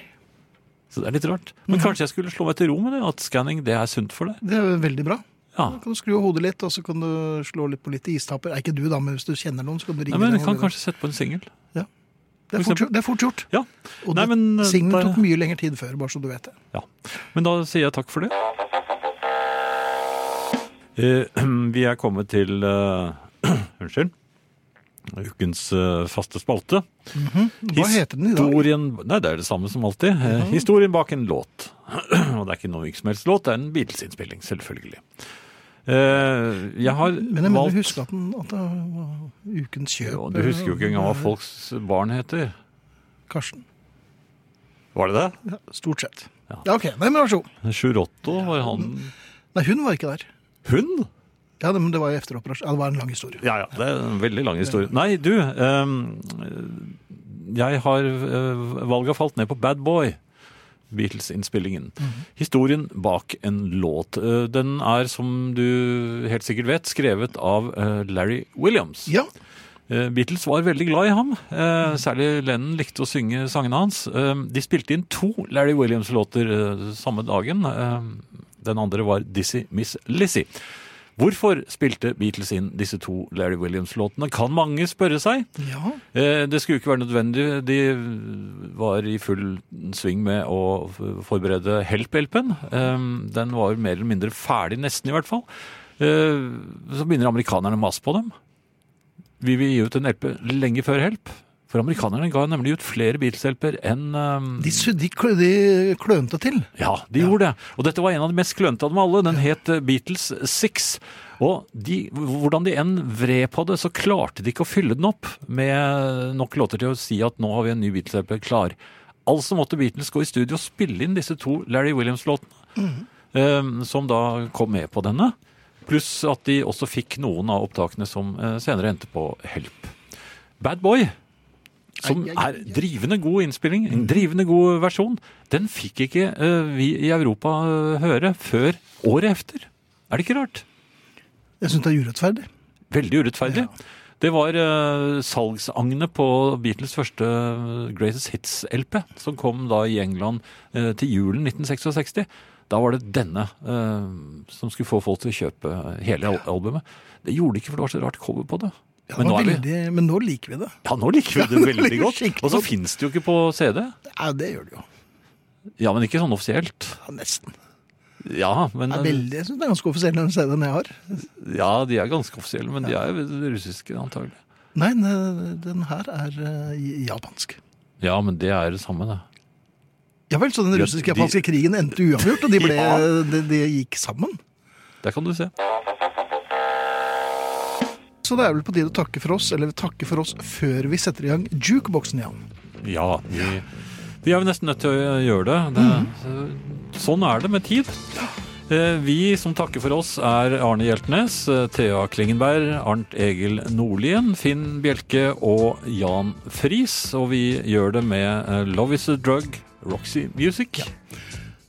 Så det er litt rart. Men kanskje jeg skulle slå meg til ro med det, at skanning det er sunt for deg? Det er veldig bra. Ja. Da kan du skru av hodet litt, og så kan du slå litt på litt istapper. Er ikke du da, men hvis du kjenner noen, så kan du ringe Nei, men du jeg kan kanskje sette på en singel. Det er, fort, det er fort gjort. Ja. Og eh, singelen tok mye lengre tid før, bare så du vet det. Ja. Men da sier jeg takk for det. Eh, Vi er kommet til eh, Unnskyld. Ukens eh, faste spalte. Hva heter den i dag? Historien Nei, det er det samme som alltid. Eh, Historien bak en låt. Og det er ikke noe hvilken som helst låt, det er en Beatles-innspilling, selvfølgelig. Eh, Jeg har Men jeg mener valgt husk at, den, at det var ukens kjøp. Jo, Du husker jo ikke engang hva folks barn heter. Karsten. Var det det? Ja, stort sett. Ja. Ja, ok. Nei, men vær så god. Sjurotto, var han Nei, hun var ikke der. Hun? Ja, det, men det var jo etter operasjon. Ja, det var en lang historie. Ja, ja, det er en veldig lang historie. Nei, du, Um, jeg har uh, Valget har falt ned på Bad Boy. Beatles-innspillingen. Historien bak en låt. Eh, den er, som du helt sikkert vet, skrevet av eh, Larry Williams. Ja, Eh, Beatles var veldig glad i ham. Eh, særlig Lennon likte å synge sangene hans. De spilte inn to Larry Williams-låter samme dagen. Den andre var Dizzie Miss Lizzie. Hvorfor spilte Beatles inn disse to Larry Williams-låtene, kan mange spørre seg. ja. Eh, Det skulle ikke være nødvendig. De var i full sving med å forberede Help-hjelpen. Eh, Den var mer eller mindre ferdig, nesten i hvert fall. Eh, Så begynner amerikanerne å mase på dem. Vi vil gi ut en LP lenge før Help. For amerikanerne ga nemlig ut flere Beatles-LP-er enn um... De, de, de klønte til. ja, de gjorde det. Og dette var en av de mest klønte av dem alle. Den het eh, Beatles Six. Og de, hvordan de enn vred på det, så klarte de ikke å fylle den opp med nok låter til å si at nå har vi en ny Beatles-LP klar. Altså måtte Beatles gå i studio og spille inn disse to Larry Williams-låtene, eh, som da kom med på denne. Pluss at de også fikk noen av opptakene som eh, senere endte på Help. Bad Boy, som er drivende god innspilling, en drivende god versjon, den fikk ikke eh, vi i Europa eh, høre før året efter. Er det ikke rart? Jeg syns det er urettferdig. Veldig urettferdig. Det var uh, salgsagnet på Beatles første eh, Greatest Hits-LP, som kom da i England uh, til julen 1966. Da var det denne uh, som skulle få folk til å kjøpe hele al- albumet. Det gjorde de ikke, for det var så rart cover på det. Ja, Men nå er vi men nå liker vi det. Ja, nå liker vi det ja, veldig godt. Og så fins det jo ikke på CD. Ja, det gjør det jo. Ja, men ikke sånn offisielt. Ja, nesten. Ja, men er veldig, jeg synes det er ganske offisielle den CD-en jeg har. Ja, de er ganske offisielle, men de er russiske antagelig. Nei, den her er eh, japansk. Ja, men det er det samme, det. Ja vel, så den Ja, russisk-japanske krigen endte uavgjort, og de, ble, Ja. de, de gikk sammen? Der kan du se. Så det er vel på tide å takke for oss, eller takke for oss før vi setter i gang jukeboksen, Jan. Ja, vi, vi er jo nesten nødt til å gjøre det. det Sånn er det med tid. Eh, Vi som takker for oss er Arne Hjeltnes, eh, Thea Klingenberg, Arnt Egil Nordlien, Finn Bjelke og Jan Friis. Og vi gjør det med eh, Love Is A Drug, Roxy Music.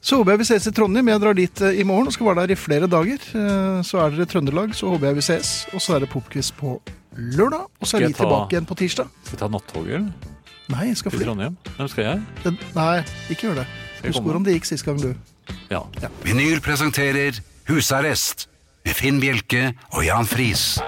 Så håper jeg vi ses i Trondheim. Jeg drar dit eh, i morgen og skal være der i flere dager. Eh, Så er dere i Trøndelag, så håper jeg vi ses. Og så er det popquiz på lørdag, og så er vi ta- tilbake igjen på tirsdag. Skal vi ta nattoget eller? Nei, jeg skal til fly. Trondheim? Hvem skal jeg? Den- Nei, ikke gjør det. jeg Husk hvordan det gikk sist gang, du. Ja. Vinyl presenterer Husarrest med Finn Bjelke og Jan Friis.